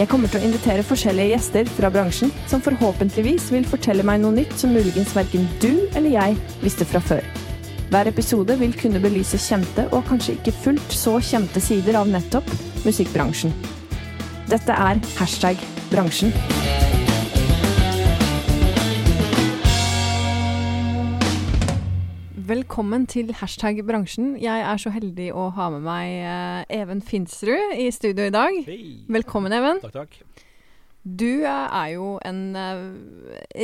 Jeg kommer til å invitere forskjellige gjester fra bransjen, som forhåpentligvis vil fortelle meg noe nytt som muligens verken du eller jeg visste fra før. Hver episode vil kunne belyse kjente og kanskje ikke fullt så kjente sider av nettopp musikkbransjen. Dette er hashtag bransjen. Velkommen til hashtag bransjen. Jeg er så heldig å ha med meg eh, Even Finsrud i studio i dag. Hei. Velkommen, Even. Takk, takk. Du eh, er jo en eh,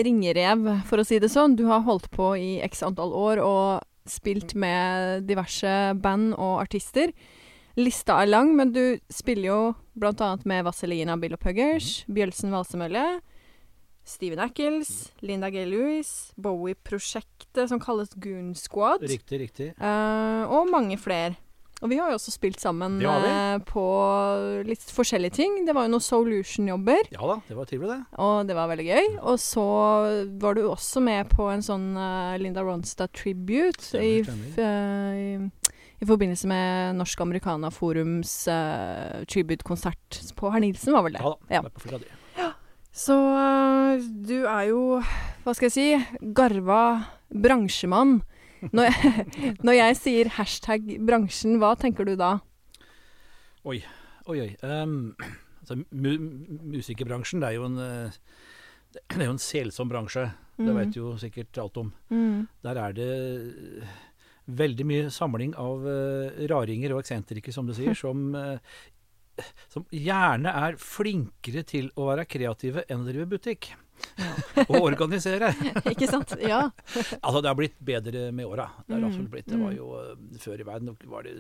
ringerev, for å si det sånn. Du har holdt på i x antall år og spilt med diverse band og artister. Lista er lang, men du spiller jo annet med Vazelina Bill Puggers, Bjølsen Valsemølle, Steven Ackles, Linda G. Lewis, Bowie-prosjektet som kalles Goon Squad, Riktig, riktig. Uh, og mange flere. Og vi har jo også spilt sammen eh, på litt forskjellige ting. Det var jo noen Solution-jobber. Ja da, det var trivelig, det. Og det var veldig gøy. Og så var du også med på en sånn uh, Linda Ronstad tribute Stemmer, i, stemmer. i, i forbindelse med Norsk Americana Forums uh, tribute-konsert på Herr Nilsen, var vel det. Ja da. Ja. det Så du er jo, hva skal jeg si, garva bransjemann. Når jeg, når jeg sier hashtag bransjen, hva tenker du da? Oi, oi. ehm, altså, mu musikerbransjen, det er jo en eh, det er jo en selsom bransje. Det Mm. du jo sikkert alt om. Mm. Der er det veldig mye samling av uh, raringer og eksentrikere, som du sier, som, eh, som gjerne er flinkere til å være kreative enn å drive butikk. og organisere. Ikke sant? Ja. Altså, det har blitt bedre med åra. Det Mm. Det var mm. jo eh, Før i verden var det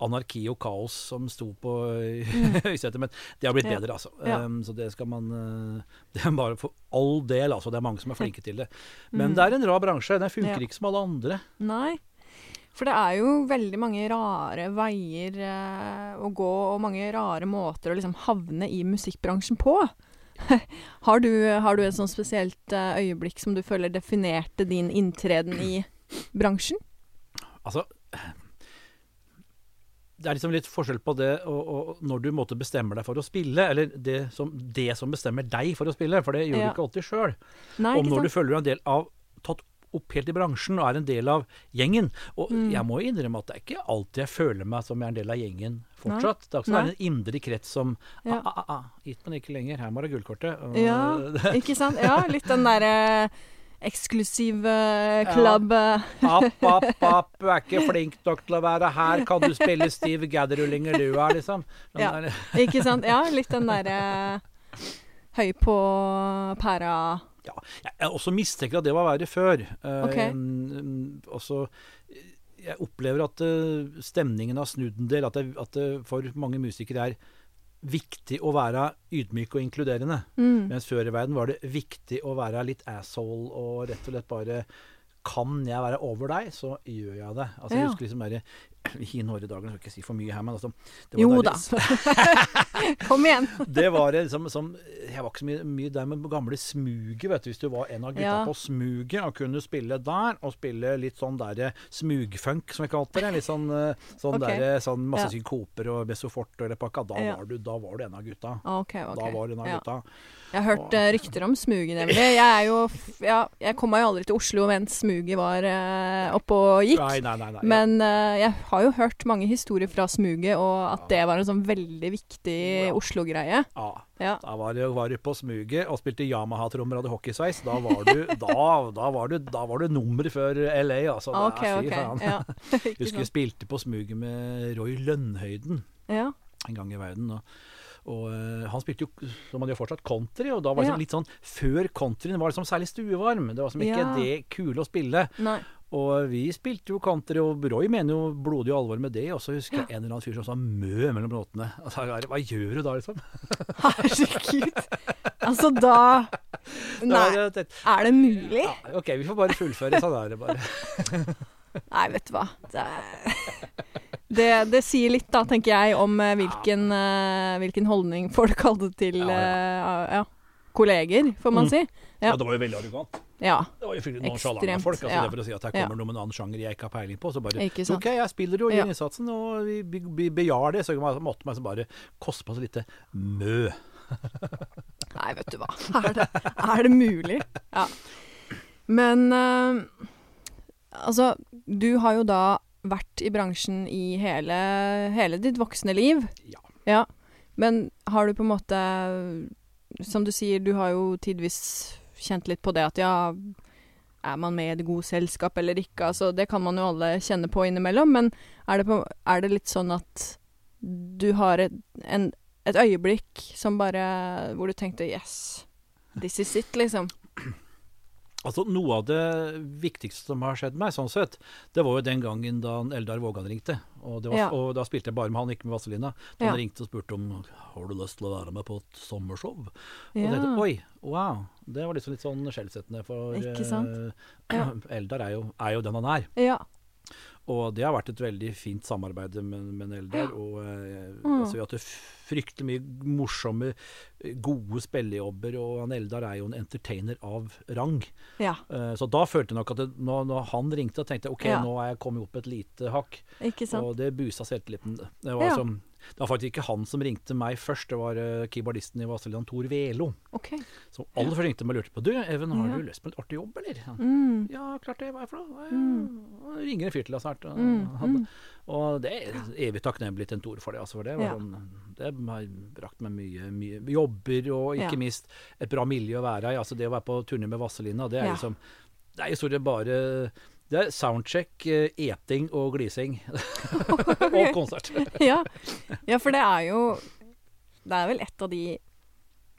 anarki og kaos som sto på i høysetet, men det har blitt Mm. Ja. bedre, altså. Ja. Um, så det skal man eh, Det er bare for all del, altså. Det er mange som er flinke til det. Men Mm. det er en rar bransje. Den funker Ja. ikke som alle andre. Nei. For det er jo veldig mange rare veier eh, å gå, og mange rare måter å liksom havne i musikkbransjen på. har, du, har du et sånn spesielt eh, øyeblikk som du føler definerte din inntreden i bransjen? Altså det er liksom litt forskjell på det og, og når du måtte bestemmer deg for å spille, eller det som, det som bestemmer deg for å spille, for det gjør Ja. du ikke alltid sjøl. Om når når du føler du er en del av tatt opp helt i bransjen og er en del av gjengen. Og Mm. jeg må innrømme at det er ikke alltid jeg føler meg som jeg er en del av gjengen fortsatt. Det er også en indre krets som Ja. ah, ah, ah, Gitt, men ikke lenger. Her må det ha gullkortet. Ja, ikke sant? Ja, litt den derre eksklusive klubb Ja. App, app, app, du er ikke flink nok til å være her. Kan du spille Steve Gadd-rullinger du er, liksom? Den Ja. der- Ikke sant? Ja, litt den derre høy på pæra Ja, jeg, også mistenker at det var verre før. Okay. Ok. mm, også, jeg opplever at eh, stemningen har snudd en del. At det, at det for mange musikere er viktig å være ydmyk og inkluderende. mm. Mens før i verden var det viktig å være litt asshole og rett og slett bare Kan jeg være over deg, så gjør jeg det. Altså, Ja. Jeg husker liksom der, I Norge dagen, jeg skal ikke si for mye her, men altså det var Jo da. Kom igjen. det var liksom som Jeg var ikke så mye, mye der med gamle smuget, vet du. Hvis du var en av gutta Ja. på smuget og kunne spille der, og spille litt sånn derre smugfunk, som jeg kalte det. Litt sånn, eh, sånn okay. derre sånn masse Ja. synkoper og Besofort og hele. Da, Ja. var du, da var du en av gutta. Okay, okay. Da var du en av gutta. Jeg har hørt og, rykter om smuget, nemlig. Jeg er jo Ja, jeg kom meg jo aldri til Oslo mens smuget var uh, oppe og gikk. Nei, nei. nei. Men uh, jeg har jo hørt mange historier fra smuget, og at det var en sånn veldig viktig Ja. Oslo-greie. ja. Ja. Da var du, var du på smuget og spilte Yamaha-trommer og hadde hockeysveis. Da var du da, da var du, da var du nummer før LA, altså. Det er- OK, fy OK. faen. Ja. Husker jeg spilte på smuget med Roy Lønnhøyden. ja. en gang i verden. Og, og eh, han spilte jo, som han gjør fortsatt, country, og da var det Ja. liksom litt sånn Før countryen var liksom særlig stuevarm. Det var som ikke Ja. det kule å spille. Nei. Og vi spilte jo country, og Roy mener jo blodig alvor med det. Og så husker jeg en eller annen fyr som sa mø mellom låtene. Altså, hva gjør du da, liksom? Herregud. Altså, da Nei, det er det mulig? Ja, ok, vi får bare fullføre. Sånn er det bare. Nei, vet du hva. Det, det, det sier litt, da, tenker jeg, om eh, hvilken, eh, hvilken holdning folk hadde til Ja, eh, ja, kolleger, får man Mm. si. Ja. Ja, det var jo veldig arrogant. Ja, Det var jo fryktelig nonsjalant Ekstremt, folk. Altså, ja. Det for å si at her kommer noe med en annen sjanger jeg ikke har peiling på. Så bare. OK, jeg spiller jo i Ja. innsatsen, og vi, vi, vi bejar det. Så jeg måtte meg så bare koste på så lite mø. Nei, vet du hva. Er det, er det mulig? Ja. Men uh, altså, du har jo da vært i bransjen i hele, hele ditt voksne liv. Ja. Ja. Men har du på en måte Som du sier, du har jo tidvis kjent litt på det at ja Er man med i det gode selskap eller ikke? Altså, det kan man jo alle kjenne på innimellom. Men er det, på, er det litt sånn at du har et, en, et øyeblikk som bare Hvor du tenkte Yes, this is it, liksom. Altså, Noe av det viktigste som har skjedd meg, sånn sett, det var jo den gangen da Eldar Vågan ringte. Og, det var, Ja. og da spilte jeg bare med han, ikke med Vazelina. Da Ja. han ringte og spurte om har du lyst til å være med på et sommershow. Og Ja. heter Oi, wow. Det var liksom litt sånn skjellsettende, for Ja. Eldar er jo, er jo den han er. Ja. Og det har vært et veldig fint samarbeid med, med Eldar. Og eh, Mm. altså, vi har hatt fryktelig mye morsomme, gode spillejobber. Og han Eldar er jo en entertainer av rang. ja. Eh, så da følte jeg nok at det, når, når han ringte, tenkte jeg OK, Ja. nå er jeg kommet opp et lite hakk. Og det busa selvtilliten. Det var, Ja. som, det var faktisk ikke han som ringte meg først, det var uh, keyboardisten i Vazelina, Tor Velo. Okay. Som aller først ringte meg og lurte på Du, Even, har Ja. du lyst på en artig jobb, eller? Mm. Ja, klart det. Hva er det for noe? Ja, Mm. ringer en fyr til deg snart. Og, Mm. Mm. og det er evig takknemlig til en Tor for det. Altså, for det, var Ja. sånn, det har brakt meg mye, mye jobber, og ikke Ja. minst et bra miljø å være i. Altså, det å være på turné med Vazelina, det er liksom Det er jo stort sett bare det er soundcheck, eh, eting og glising. og konsert. ja. ja, for det er jo Det er vel et av de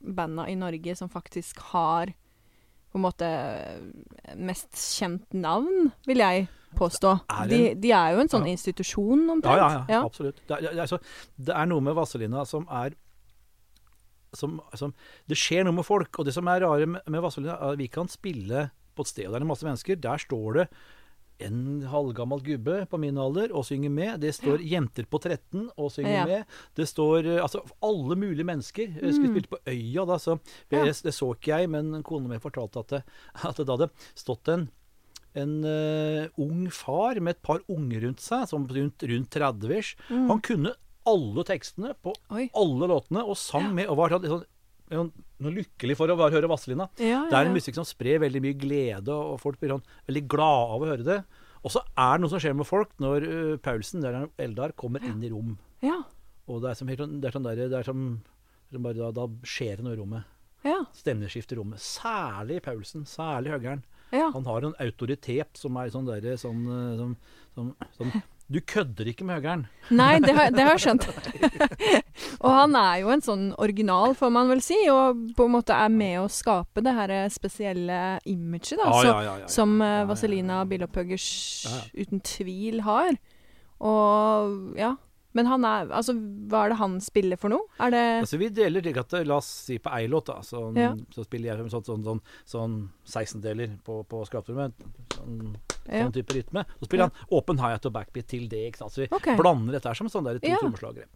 banda i Norge som faktisk har på en måte mest kjent navn, vil jeg påstå. Er De, en- de er jo en sånn Ja. institusjon, Ja, omtrent. ja, ja, absolutt. Det er, det, er, så, det er noe med Vazelina som er som, som, Det skjer noe med folk. Og det som er rare med, med Vazelina, er at vi kan spille på et sted der det er masse mennesker. Der står det en halvgammel gubbe på min alder og synger med. Det står jenter på 13 og synger Ja. med. Det står eh, altså alle mulige mennesker. Jeg skulle Mm. spilt på Øya, da, så det, Ja. det så ikke jeg, men kona mi fortalte at det, at det da hadde stått en en uh, ung far med et par unger rundt seg, som rundt, rundt 30-ish. Mm. Han kunne alle tekstene på Oi. alle låtene, og sang med, og var sånn, sånn, sånn, noe lykkelig for å bare høre Vazelina. Ja, Det er en musikk som sprer veldig mye glede, og folk blir sånn, veldig glade av å høre det. Og så er det noe som skjer med folk når uh, Paulsen, der er Eldar, kommer inn i rom. Ja. Og det er som, sånn- det er sånn der, det er som, som bare da, da skjer det noe i rommet. Ja. Stemningsskift i rommet. Særlig Paulsen, særlig Høgern. ja. Han har en autoritet som er sånn derre sånn, eh, sånn, sånn, sånn Du kødder ikke med Høgern. Nei, det har, det har jeg skjønt. og han er jo en sånn original, får man vel si, og på en måte er med å skape det her spesielle imaget da, så, ja, ja. som Ja, eh, ja, ja. Vazelina Bilopphøggers uten tvil har. Og ja. Men han er Altså, hva er det han spiller for noe? Er det Altså, vi deler det at La oss si på ei låt, da, så, Ja. så spiller jeg sånn, sånn, sånn, sånn 16-deler på, på skraptrommet. Sånn, ja. sånn type rytme. Så spiller han open high-hat og backbeat til det. ikke sant? Så vi okay. blander dette her som sånn der to Ja. trommeslagere.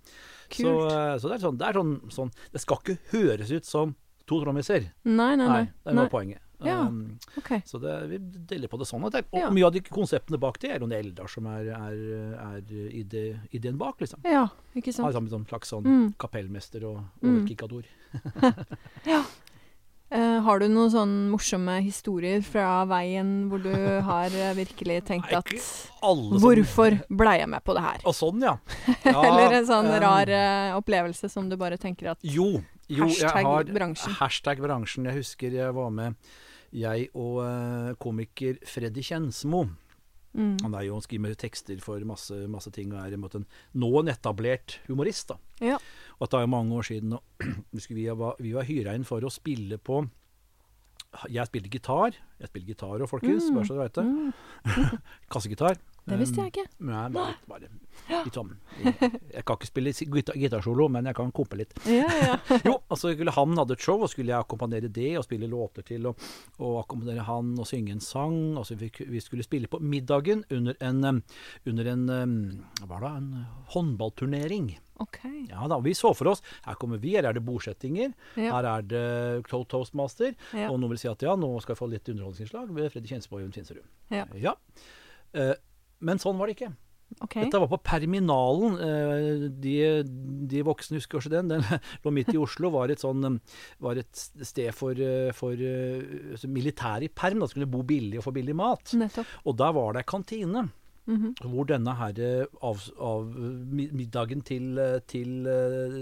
Så, eh, så det er sånn, det er sånn, sånn Det skal ikke høres ut som to trommiser. Nei, nei, nei. det nei. var poenget. Ja. Um, OK. så det, vi deler på det sånn. Og, det, og Ja. mye av de konseptene bak det er jo Eldar som er, er, er ide, ideen bak, liksom. Ja, ikke sant. sammen sånn slags sånn Mm. kapellmester og Mm. ja. Uh, har du noen sånn morsomme historier fra veien hvor du har virkelig tenkt at som- Hvorfor ble jeg med på det her? Og sånn, ja. ja Eller en sånn um, rar uh, opplevelse som du bare tenker at Jo. jo Hashtag har, bransjen. Hashtag bransjen. Jeg husker jeg var med jeg og eh, komiker Freddy Kjensmo. mm, Han er jo, han skriver tekster for masse, masse ting og er en nå en etablert humorist. da. Ja. Og det er jo mange år siden vi var, vi var hyra inn for å spille på Jeg spilte gitar. Jeg spiller gitar òg, folkens, Mm. bare så du veit det. mm, Kassegitar. Det visste jeg ikke. Nei, bare, bare litt sånn Jeg kan ikke spille gitar- gitarsolo, men jeg kan kompe litt. Ja, ja. Jo, altså han hadde et show, og skulle jeg akkompagnere det, og spille låter til, og, og akkompagnere han, og synge en sang. Altså vi, vi skulle spille på middagen under en, um, under en um, hva var det, en håndballturnering. Okay. Ja da, vi så for oss her kommer vi, her er det bordsettinger, Ja. her er det to- toastmaster, Ja. og noen vil si at ja, nå skal vi få litt underholdningsinnslag ved Freddy Kjensborg og Finserud. Ja. Eh, men sånn var det ikke. Okay. Dette var på Perminalen. eh, De, de voksne husker kanskje den. Den lå midt i Oslo. Var et, sånn, um, var et sted for, eh, for eh, altså militære i perm. Da skulle bo billig og få billig mat. Nettopp. Og der var det ei kantine. -hmm. Hvor denne her eh, av, av middagen til, eh, til eh,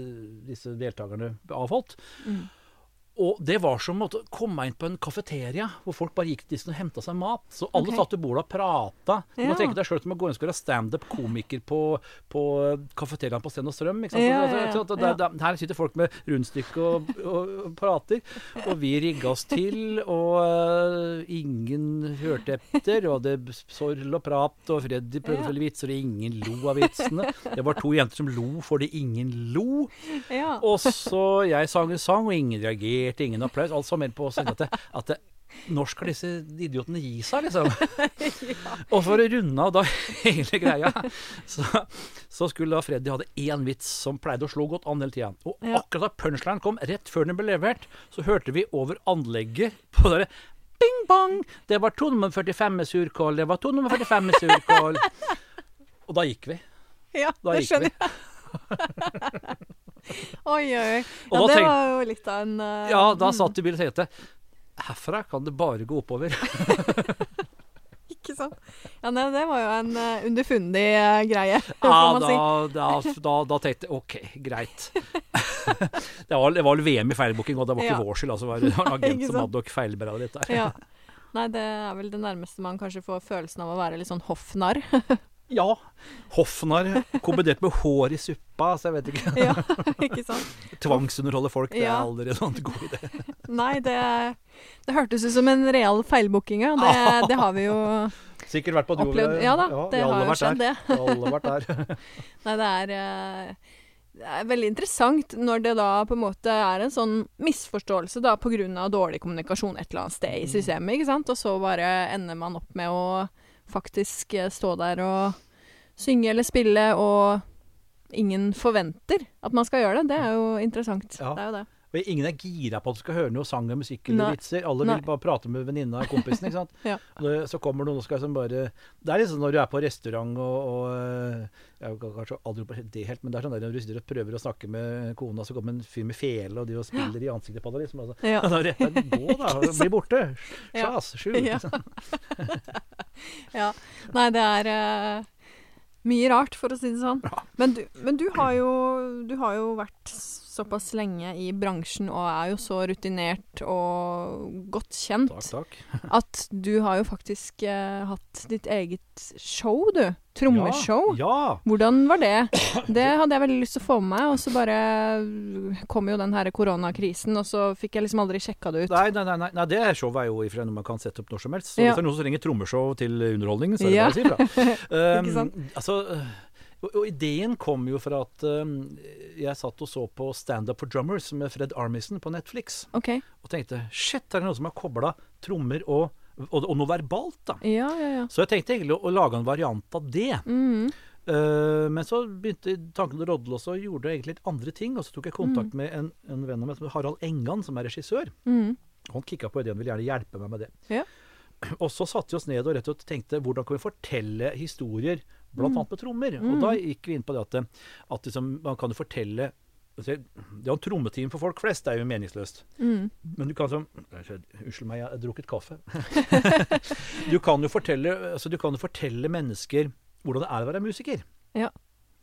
disse deltakerne avholdt. Mm. Og det var som å komme inn på en kafeteria, hvor folk bare gikk dit og henta seg mat. Så alle okay. satt ved bordet og prata. Du Ja. må tenke deg sjøl som å gå inn og være standup-komiker på, på kafeteriaen på Sten og Strøm. Ikke sant? Ja, ja, ja. så- så der, der, her sitter folk med rundstykke og, og, og prater. Og vi rigga oss til, og uh, ingen hørte etter. Og det sorl og prat, og Freddy prøvde å følge vitser, og ingen lo av vitsene. Det var to jenter som lo fordi ingen lo. Ja. Og så jeg sang en sang, og ingen reagerte, ingen applaus. Alt som mer på å si at, det, at det, når skal disse idiotene gi seg, liksom? Og for å runde av da hele greia, så, så skulle da Freddy hadde én vits som pleide å slå godt an hele tida. Og Ja. akkurat da punchline kom, rett før den ble levert, så hørte vi over anlegget på det Bing bong! Det var to nummer 45 med surkål, det var to nummer 45 med surkål. Og da gikk vi. ja, Da det skjønner vi. jeg. Oi, oi. Ja, det tenk- var jo litt av en uh, Ja, da satt vi i bilen og tenkte Herfra kan det bare gå oppover. Ikke sant? Ja, nei, det var jo en uh, underfundig uh, greie, Ja, man da, si. da, da, da tenkte jeg OK, greit. det, var, det var VM i feilbooking, og det var ikke Ja. vår skyld. Altså, det var en agent som hadde nok feilberegnet litt der. Ja. Nei, det er vel det nærmeste man kanskje får følelsen av å være litt sånn hoffnarr. Ja. Hoffnar kombinert med hår i suppa, så jeg vet ikke. ja, ikke sant? Tvangsunderholde folk, det er aldri en sånn god idé. Nei, det, det hørtes ut som en real feilbooking, ja. Det, det har vi jo Sikkert vært på du opplevd. Ja da, det har alle jo skjedd, det. Vi har alle vært der. Nei, det er, eh, det er veldig interessant når det da på en måte er en sånn misforståelse da pga. dårlig kommunikasjon et eller annet sted i systemet, ikke sant? Og så bare ender man opp med å faktisk eh, stå der og synge eller spille, og ingen forventer at man skal gjøre det. Det er jo interessant. Ja. Det er jo det. Og ingen er gira på at du skal høre noe sang og musikk eller Nei. vitser. Alle Nei. vil bare prate med venninna og kompisen. ikke sant? Ja. Så kommer noen og skal liksom bare Det er liksom når du er på restaurant og, og øh, Jeg har kanskje aldri gjort det helt, men det er sånn der når du sitter og prøver å snakke med kona, så kommer en fyr med fele, og de og spiller i ansiktet på deg. liksom. Altså. Ja. Da rett deg, Gå, da. Bli borte. Sjas. Skjul. Ja. ja. Nei, det er uh, mye rart, for å si det sånn. Men, du, men du, har jo, du har jo vært såpass lenge i bransjen og er jo så rutinert og godt kjent Takk, takk. at du har jo faktisk eh, hatt ditt eget show, du. Trommeshow. Ja. ja. Hvordan var det? Det hadde jeg veldig lyst til å få med meg, og så bare kom jo den her koronakrisen, og så fikk jeg liksom aldri sjekka det ut. Nei, nei, nei, nei, det showet er jo ifra noe man kan sette opp når som helst. Så Ja. hvis det er noen som trenger trommeshow til underholdning, så er det bare å si ifra. Um, Ikke sant? altså, og, og ideen kom jo fra at uh, jeg satt og så på Stand Up for Drummers med Fred Armisen på Netflix, Okay. og tenkte shit, er det noen som har kobla trommer og, og, og noe verbalt, da? Ja, ja, ja. Så jeg tenkte egentlig å, å lage en variant av det. Mm. Uh, men så begynte tankene å rodle, og så gjorde jeg egentlig litt andre ting. Og så tok jeg kontakt Mm. med en, en venn av meg som heter Harald Engan, som er regissør. Mm. Han kicka på ideen og ville gjerne hjelpe meg med det. Ja. Og så satte vi oss ned og rett og slett tenkte hvordan kan vi fortelle historier, blant Mm. annet med trommer. Og da gikk vi inn på det at, at liksom, man kan jo fortelle Det å ha trommeteam for folk flest det er jo meningsløst. Mm. Men du kan som Unnskyld meg, jeg har drukket kaffe. du kan jo fortelle, altså, du kan fortelle mennesker hvordan det er å være musiker. Ja.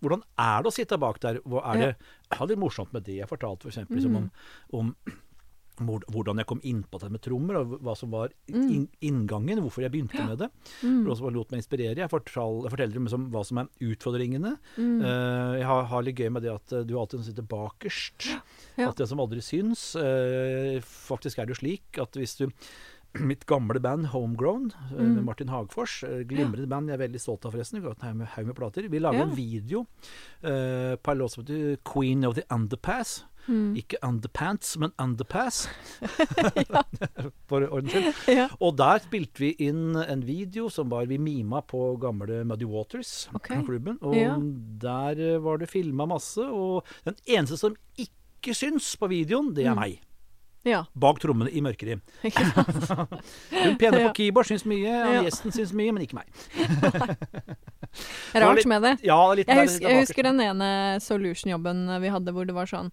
Hvordan er det å sitte bak der? Hva er Ja. det, hadde litt morsomt med det jeg fortalte, f.eks. For liksom, om, om hvor- hvordan jeg kom inn på det med trommer, og hva som var in inngangen, hvorfor jeg begynte med det. Mm. For som lot meg inspirere. Jeg, fortal, jeg forteller om hva som er utfordringene. Mm. Uh, jeg har, har litt gøy med det at eh, du alltid sitter bakerst. Ja. At det som aldri syns. Uh, faktisk er det jo slik at hvis du mitt gamle band Homegrown mm. med Mm. Martin Hagfors. Glimrende ja. band, jeg er veldig stolt av forresten. Vi har haug med- med plater. Vi lager Ja. en video uh, på en låt som heter Queen of the Underpass. Mm. Ikke Underpants, men Underpass. For ordens skyld. Ja. Og der spilte vi inn en video som var vi mima på gamle Muddy Waters, Ok. klubben. Og Ja. der eh, var det filma masse. Og den eneste som ikke syns på videoen, det er Mm. meg. ja. Bak trommene i mørkeri Hun pene på keyboard syns mye, Ja. gjesten syns mye, men ikke meg. Rart med det. Ja, litt Jeg husker, er jeg husker den ene Solution-jobben vi hadde hvor det var sånn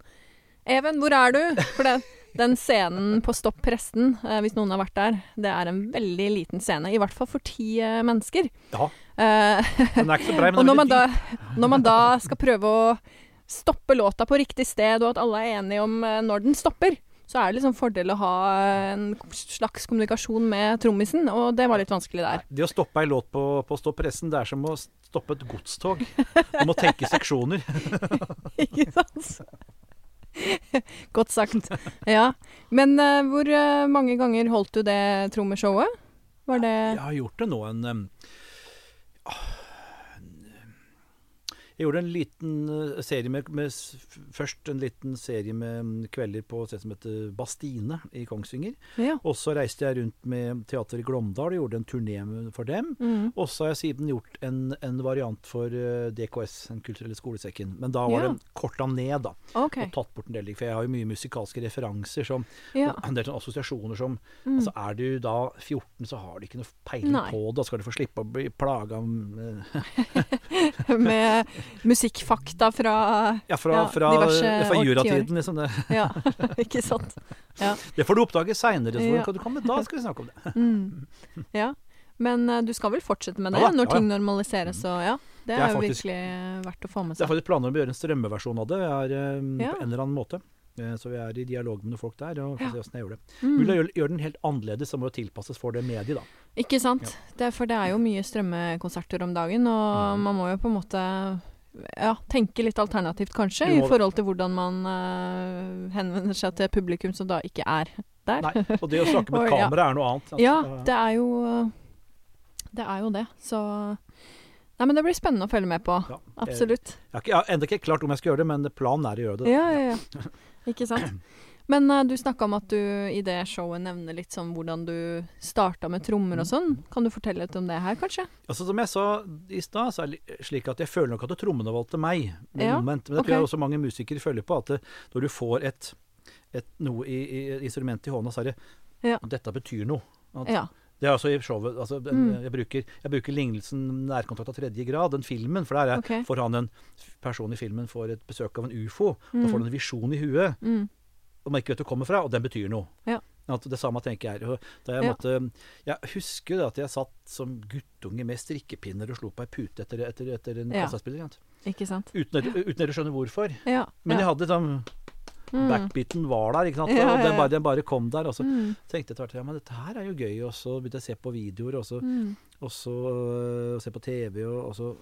Even, hvor er du? For det, den scenen på Stopp presten, eh, hvis noen har vært der, det er en veldig liten scene. I hvert fall for ti eh, mennesker. Ja, Eh, den er ikke så brei, men og den når er man, veldig da, dyp. når man da skal prøve å stoppe låta på riktig sted, og at alle er enige om eh, når den stopper, så er det liksom fordel å ha en slags kommunikasjon med trommisen, og det var litt vanskelig der. Det å stoppe ei låt på, på Stopp pressen, det er som å stoppe et godstog. Du må tenke seksjoner. Ikke sant? Godt sagt. Ja. Men eh, hvor eh, mange ganger holdt du det trommeshowet? Var det Jeg har gjort det nå en em, ah, Jeg gjorde en liten eh, serie med, med Først en liten serie med mm, kvelder på et sted som heter Bastine i Kongsvinger. Ja. Og så reiste jeg rundt med teater i Glåmdal og gjorde en turné for dem. Mm. Og så har jeg siden gjort en, en variant for eh, DKS, Den kulturelle skolesekken. Men da var Ja. det korta ned, da. Okay. Og tatt bort en del. For jeg har jo mye musikalske referanser som Ja. En del sånne assosiasjoner som Mm. Altså Er du da 14, så har du ikke noe peiling Nei. på det. Da skal du få slippe å bli plaga med Med musikkfakta fra Ja, fra, Ja, fra, diverse fra juratiden, liksom. Det, Ja, ikke sant? det får du oppdage seinere. Ja. Da skal vi snakke om det. Mm. Ja. Men eh, du skal vel fortsette med det Ja da, når ting ja. normaliseres og ja. Det Det er, jo faktisk- virkelig verdt å få med Det er seg. faktisk planer om å gjøre en strømmeversjon av det jeg er, eh, Ja. på en eller annen måte. Eh, Så vi er i dialog med noen folk der, og Ja. se hvordan jeg gjør det. Mm. Mulig å gjøre, gjør den helt annerledes, så må jo tilpasses for det mediet, da. Ikke sant? Det, er- for det er jo mye strømmekonserter om dagen, og Mm. man må jo på en måte ja, tenke litt alternativt, kanskje, i forhold til hvordan man uh, henvender seg til publikum som da ikke er der. Nei, og det å snakke med Og kamera ja. er noe annet. sant? Ja, det er jo Det er jo det. Så Nei, men det blir spennende å følge med på. ja. Absolutt. jeg jeg har ennå ikke klart om jeg skal gjøre det, men planen er å gjøre det. Ja, ja, ja. Ikke sant. Men uh, du snakka om at du i det showet nevner litt sånn hvordan du starta med trommer og sånn. Kan du fortelle litt om det her, kanskje? Altså Som jeg sa i stad, så er det slik at jeg føler nok at trommene valgte meg. Med Ja. Men det tror jeg også mange musikere føler på. At det, når du får et, et noe i, i instrument i hånda, så er det Ja. Dette betyr noe. At, Ja. Det er altså i showet altså, Mm. jeg, bruker, jeg bruker lignelsen nærkontakt av tredje grad, den filmen. For der er, okay. får han en person i filmen får et besøk av en ufo. Da Mm. får han en visjon i huet, Mm. Og man ikke vet hvor kommer fra, og den betyr noe. Ja. At det samme tenker jeg Da jeg, Ja. måtte, jeg husker at jeg satt som guttunge med strikkepinner og slo på ei pute etter, etter, etter en Ja. kassettspiller. ikke sant? Uten, at dere skjønner hvorfor. Ja. Men ja. jeg hadde sånn Mm. Backbeaten var der, ikke sant. Ja, Og ja, den, bare, den bare kom der. Og så Mm. tenkte jeg tvert ja, men dette her er jo gøy. Og så begynte jeg å se på videoer, og så, Mm. og så uh, se på TV, og, og så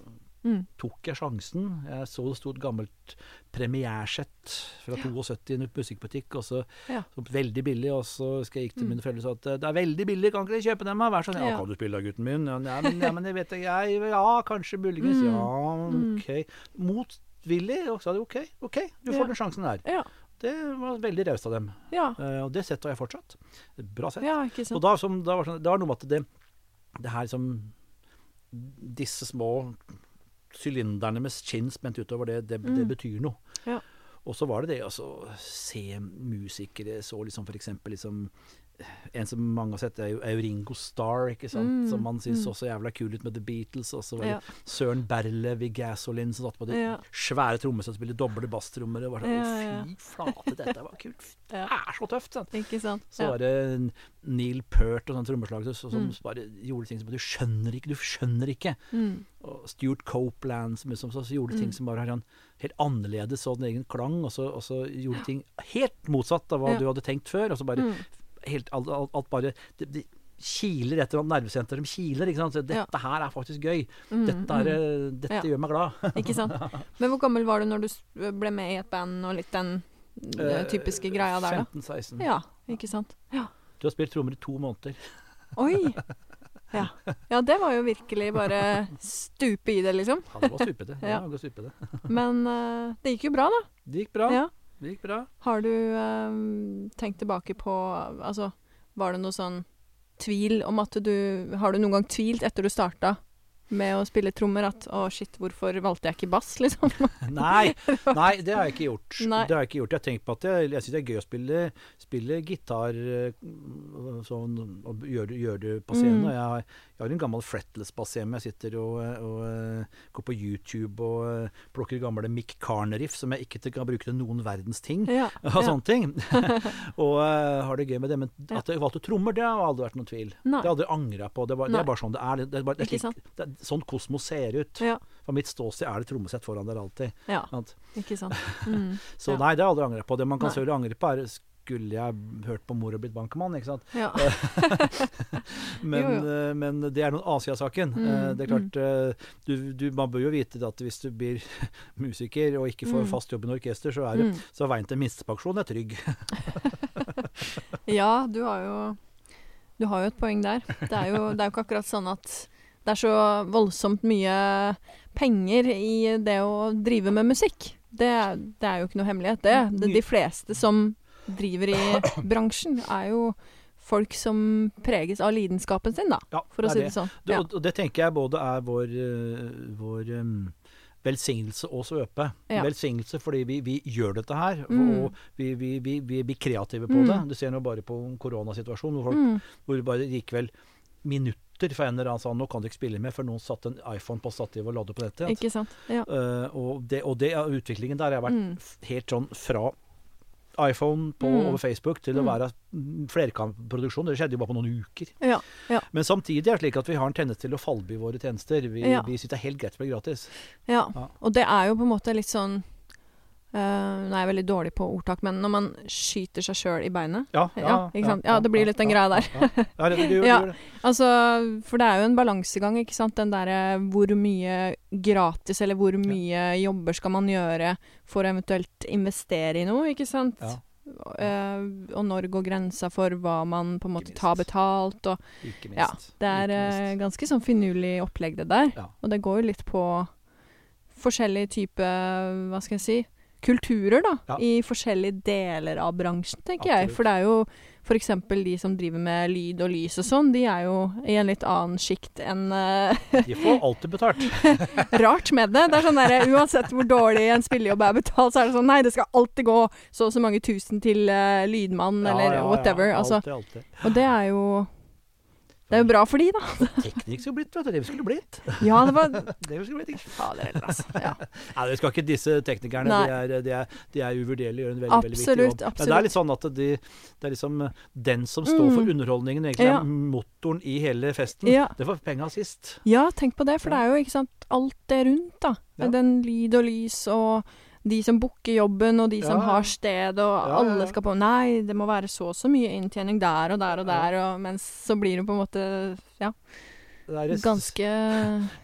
Mm. tok jeg sjansen. Jeg så det sto et gammelt premiersett fra 72 i en musikkbutikk, og så, Ja. så veldig billig. Og så skal jeg gikk til Mm. mine foreldre og sa at det er veldig billig, kan ikke dere kjøpe dem? Vær sånn. Ja, Ja. kan du spille da, gutten min? Ja, men, ja, men jeg vet ikke, jeg Ja, kanskje muligens. Mm. Ja, Mm. OK. Motvillig. Og sa de OK, OK, du får Ja. den sjansen der. Ja. Det var veldig raust av dem. Ja. Uh, og det settet har jeg fortsatt. Bra sett. ja, Og da, som, da var sånn, det var noe med at det, det her som Disse små sylinderne med skinn spent utover, det, det, det Mm. betyr noe. Ja. Og så var det det å altså, se musikere så liksom for eksempel liksom En som mange har sett, er jo, er jo Ringo Starr, ikke sant? Mm, Som man syns mm. så jævla kul ut med The Beatles. Og så var det Ja. Søren Berlev i Gasoline som satt på de Ja. svære trommene som spilte doble basstrommer. Og var sånn, Ja. Fy flate, dette var kult. Det er så tøft! Sant? Ikke sant. Så var det Neil Peart og sånn trommeslager som Mm. bare gjorde ting som Du skjønner ikke, du skjønner ikke. Mm. Og Stuart Copeland som, som, som gjorde ting Mm. som bare har en helt annerledes så den egen klang, og så, og så gjorde ting helt motsatt av hva du hadde tenkt før. Og så bare Mm. Helt alt, alt, alt bare det, det kiler etter eller nervesenter som kiler. ikke sant? Så dette Ja. her er faktisk gøy. Mm, Dette, er, mm. dette Ja. gjør meg glad. Ikke sant. Men hvor gammel var du når du ble med i et band og litt den uh, typiske greia der, da? 15-16. Ja, ikke sant. Ja. Du har spilt trommer i to måneder. Oi! Ja. ja, det var jo virkelig bare stupe i det, liksom. Ja, det var stupete. Ja. Det. Men uh, det gikk jo bra, da. Det gikk bra. Ja. Det gikk bra. Har du eh, tenkt tilbake på Altså, var det noe sånn tvil om at du Har du noen gang tvilt etter du starta med å spille trommer at å shit, hvorfor valgte jeg ikke bass, liksom? Nei, nei, det har jeg ikke gjort. Nei. Det har Jeg ikke gjort. Jeg har tenkt på at jeg, jeg syns det er gøy å spille, spille gitar eh, sånn, og gjøre det, det på scenen. Mm. Jeg, har, jeg har en gammel fretless-bass hjemme. Jeg sitter og, og, eh, går på YouTube og eh, plukker gamle Mick Carner-riff som jeg ikke kan bruke til noen verdens ting. Ja. Og sånne ting. og har det gøy med det. Men at jeg valgte trommer, det har aldri vært noen tvil. Nei. Det har jeg aldri angra på. Det, var, det er bare sånn det er. Det er, bare, det er, slik, sånn kosmos ser ut. Ja. Fra mitt ståsted er det trommesett foran der alltid. ja. Sant? Ikke sant. Mm. Så Ja. nei, det har jeg aldri angret på. Det man kan selvfølgelig angre på, er skulle jeg hørt på mor og blitt bankmann, ikke sant. Ja. Men, Jo, jo. eh, men det er noen Asia-saken. Mm, Eh, det er klart, mm. du, du, man bør jo vite at hvis du blir musiker og ikke får Mm. fast jobb i noe orkester, så er det, Mm. så er veien til minstepensjon er trygg. Ja, du har jo Du har jo et poeng der. Det er jo, det er jo ikke akkurat sånn at det er så voldsomt mye penger i det å drive med musikk. Det, det er jo ikke noe hemmelighet, det. De, de fleste som driver i bransjen, er jo folk som preges av lidenskapen sin, da. Ja, For å det si det sånn. Det, Ja. og, og det tenker jeg både er vår, eh, vår um, velsignelse og svøpe. Ja. Velsignelse fordi vi, vi gjør dette her, Mm. og vi, vi, vi, vi blir kreative på Mm. det. Du ser nå bare på koronasituasjonen, hvor, folk, Mm. hvor det bare gikk vel minutter for en eller annen sa nå kan du ikke spille mer, for noen satte en iPhone på stativet og det på nettet. Ikke sant. Ja. Uh, og, det, og det, utviklingen der har vært Mm. helt sånn fra iPhone på, Mm. over Facebook til å Mm. være flerkantproduksjon. Det skjedde jo bare på noen uker. Ja. ja. Men samtidig er det slik at vi har en tendens til å fallby våre tjenester. Vi, Ja. vi syns det er helt greit bli gratis. Ja, Ja. og det er jo på en måte litt sånn eh, Nå er jeg veldig dårlig på ordtak, men når man skyter seg sjøl i beinet Ja, Ja, sant? Ja, det blir litt den greia der. Ja, ja. Ja, det, det, gjør- det Ja. Altså, for det er jo en balansegang, ikke sant. Den derre hvor mye gratis, eller hvor mye jobber skal man gjøre for å eventuelt investere i noe, ikke sant. Ja. Eh, og når går grensa for hva man på en måte tar betalt, og Ikke minst. Ja, det er eh, ganske sånn finurlig opplegg, det der. Ja. Og det går jo litt på forskjellige typer, hva skal jeg si, kulturer, da. Ja. I forskjellige deler av bransjen, tenker jeg. For det er jo f.eks. de som driver med lyd og lys og sånn, de er jo i en litt annen sjikt enn uh, De får alltid betalt. Rart med det. Det er sånn der, Uansett hvor dårlig en spillejobb er betalt, så er det sånn Nei, det skal alltid gå så og så mange tusen til uh, lydmann, Ja, eller ja, ja, whatever. Altså, Alltid, alltid. og det er jo Det er jo bra for de, da. Teknikk skulle blitt, vet du. Det vi skulle blitt. Ja, det var Det vi skulle blitt. ikke? Fader heller, altså. Ja. Nei, vi skal ikke disse teknikerne. Nei. De er, de, er, de er uvurderlige gjør en veldig, veldig viktig Absolutt. Men det er litt sånn at de, det er liksom eh, den som står for Mm. underholdningen, egentlig Ja. er motoren i hele festen. Ja. Det får penga sist. Ja, tenk på det, for det er jo ikke sant alt det rundt, da. Den lyd og lys og de som booker jobben, og de som Ja, som har sted, og Ja, alle skal på Nei, det må være så og så mye inntjening der og der og der, og mens så blir det på en måte ja, Det er ganske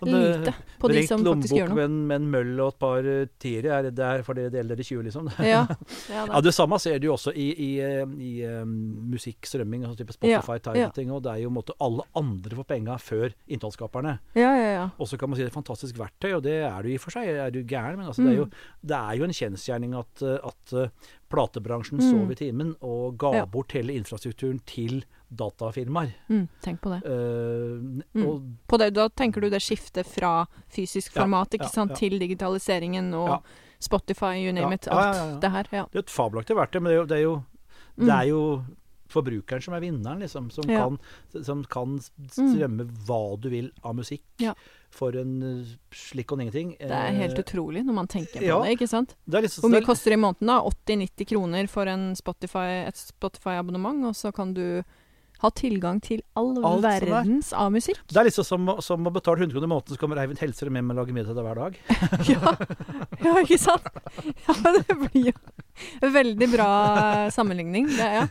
lite på de som faktisk gjør noe. med en, med en møll og et par uh, tiere er det der for dere deler dere 20, liksom. Ja, ja, Ja. Det samme ser du jo også i, i, eh, i um, musikkstrømming, altså type Spotify, ja. Tidal-ting. Og det er jo på en måte alle andre får penga før innholdsskaperne. ja, ja, ja. Og så kan man si det er et fantastisk verktøy, og det er du i og for seg. Er du gæren? Men altså, det, er jo, Mm. det er jo en kjensgjerning at, at uh, platebransjen Mm. sov i timen og ga Ja. bort hele infrastrukturen til datafirmaer. Mm, tenk på det. Uh, Mm. og På det. Da tenker du det skiftet fra fysisk Ja, format ikke ja, sant, ja. til digitaliseringen og Ja. Spotify, you name Ja, it. ja, Alt ja, ja. det her. Ja. Det er et fabelaktig verktøy, men det er jo, det er jo, Mm. det er jo forbrukeren som er vinneren, liksom. Som, Ja. kan, som kan Mm. strømme hva du vil av musikk Ja. for en uh, slikk og ingenting. Det er helt Eh, utrolig når man tenker på ja. det, ikke sant? det sånn- Hvor mye det er- koster det i måneden da? 80-90 kroner for en Spotify, et Spotify-abonnement, og så kan du ha tilgang til all Alt er. verdens av musikk. Det er liksom som, som å betale 100 kroner i måneden, så kommer Eivind helsere med meg og lager middag til deg hver dag. ja. ja, ikke sant? Ja, det blir jo en veldig bra sammenligning. Det, ja.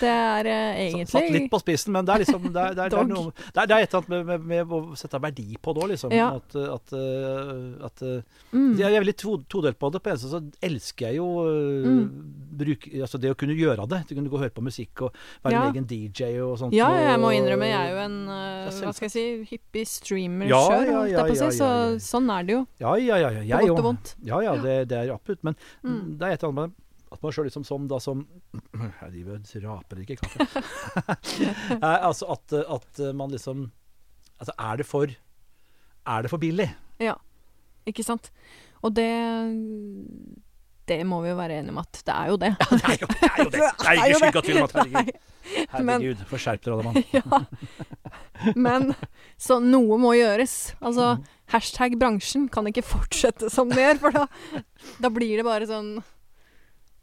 Det er uh, egentlig Satt litt på spissen, men det er liksom Det er, det er, det er, noe, det er, et eller annet med, med, med, å sette verdi på det òg, liksom. Ja. At, at, at mm. Jeg er veldig todelt på det. På en så elsker jeg jo mm. bruk, altså det å kunne gjøre det. Du kunne gå og høre på musikk og være ja. en egen DJ og sånt. Ja, jeg må innrømme, jeg er jo en uh, hva skal jeg si, hippie streamer ja, sjøl, ja, ja, ja. Så sånn er det jo. Ja, ja, ja. ja. Godt og vondt. Ja, ja, det, det er absolutt. Men mm. det er et eller annet med at man sjøl liksom som da som Jeg driver og raper ikke kaffe. altså at, at, man liksom Altså er det for Er det for billig? Ja. Ikke sant. Og det det må vi jo være enige om at det er jo det. Ja, det er jo det! Er jo det. det er ikke skygga tvil om at herregud. Herregud, få skjerp dere, alle mann. ja. Men så noe må gjøres. Altså mm. hashtag bransjen kan ikke fortsette som det gjør, for da, da blir det bare sånn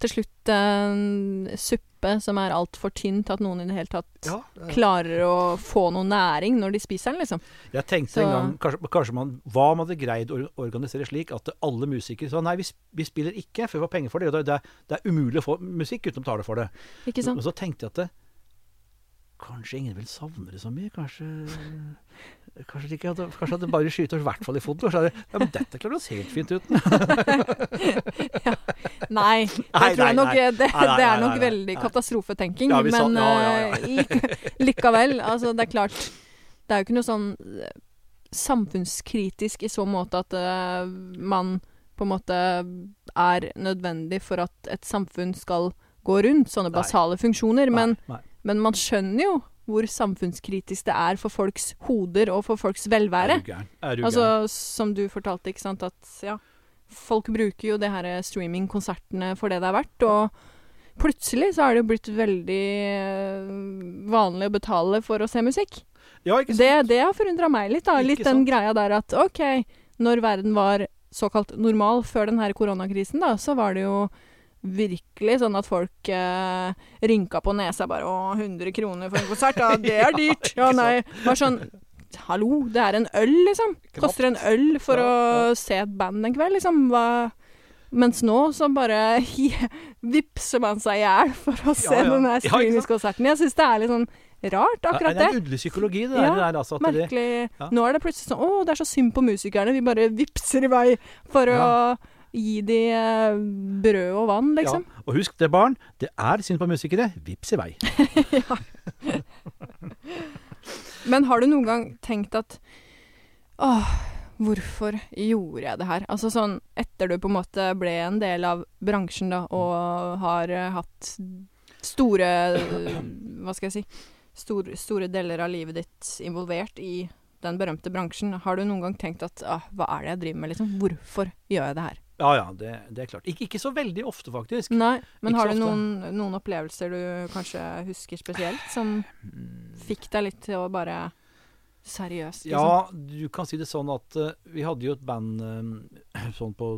til slutt en suppe som er altfor tynn til at noen i det hele tatt ja, det klarer å få noe næring når de spiser den, liksom. Jeg tenkte Så. en gang kanskje, kanskje, man Hva om man hadde greid å organisere slik at alle musikere sa nei, vi, vi spiller ikke, for vi får penger for det. Det, det, er umulig å få musikk uten å betale for det. Ikke sant? Og så tenkte jeg at det, Kanskje ingen vil savne det så mye. Kanskje Kanskje, ikke hadde, kanskje hadde bare skyter i hvert fall i foten. Så hadde ja, men dette klarer oss helt fint uten. ja. Nei, jeg tror nei, nok nei. Det, det, er nok veldig katastrofetenking. Ja, men uh, likevel. Altså, det er klart Det er jo ikke noe sånn eh, samfunnskritisk i så måte at uh, man på en måte er nødvendig for at et samfunn skal gå rundt. Sånne basale funksjoner. Men, men man skjønner jo hvor samfunnskritisk det er for folks hoder og for folks velvære. Er du gæren? Altså. Som du fortalte, ikke sant, at ja, folk bruker jo det her streamingkonsertene for det det er verdt. Og plutselig så er det jo blitt veldig eh, vanlig å betale for å se musikk. Ja, ikke sant? Det, det har forundra meg litt, da. Litt den greia der at OK, når verden var såkalt normal før den her koronakrisen, da, så var det jo virkelig sånn at folk eh, rynka på nesa bare 'Å, 100 kroner for en konsert, ja, det er dyrt!' Ja, nei. Bare sånn Hallo, det er en øl, liksom. Koster en øl for å se et band en kveld, liksom. Hva mens nå så bare vippser man seg i hjel for å se ja, ja. den streamingskonserten. Jeg syns det er litt sånn rart, akkurat det. Ja, det er en underlig psykologi, det ja, der. Altså, merkelig. Det, nå er det plutselig sånn Å, det er så synd på musikerne. Vi bare vippser i vei for å Gi de eh, brød og vann, liksom. Ja, og husk det, barn. Det er synd på musikere. Vips i vei. Men har du noen gang tenkt at Åh, hvorfor gjorde jeg det her? Altså sånn etter du på en måte ble en del av bransjen, da, og har uh, hatt store Hva skal jeg si store, store deler av livet ditt involvert i den berømte bransjen. Har du noen gang tenkt at ah, hva er det jeg driver med, liksom? Hvorfor gjør jeg det her? Ja ja, det, det er klart. Ikke, ikke, så veldig ofte, faktisk. Nei, Men ikke har du noen, noen, opplevelser du kanskje husker spesielt, som fikk deg litt til å bare Seriøst, liksom? Ja, du kan si det sånn at uh, vi hadde jo et band uh, sånn på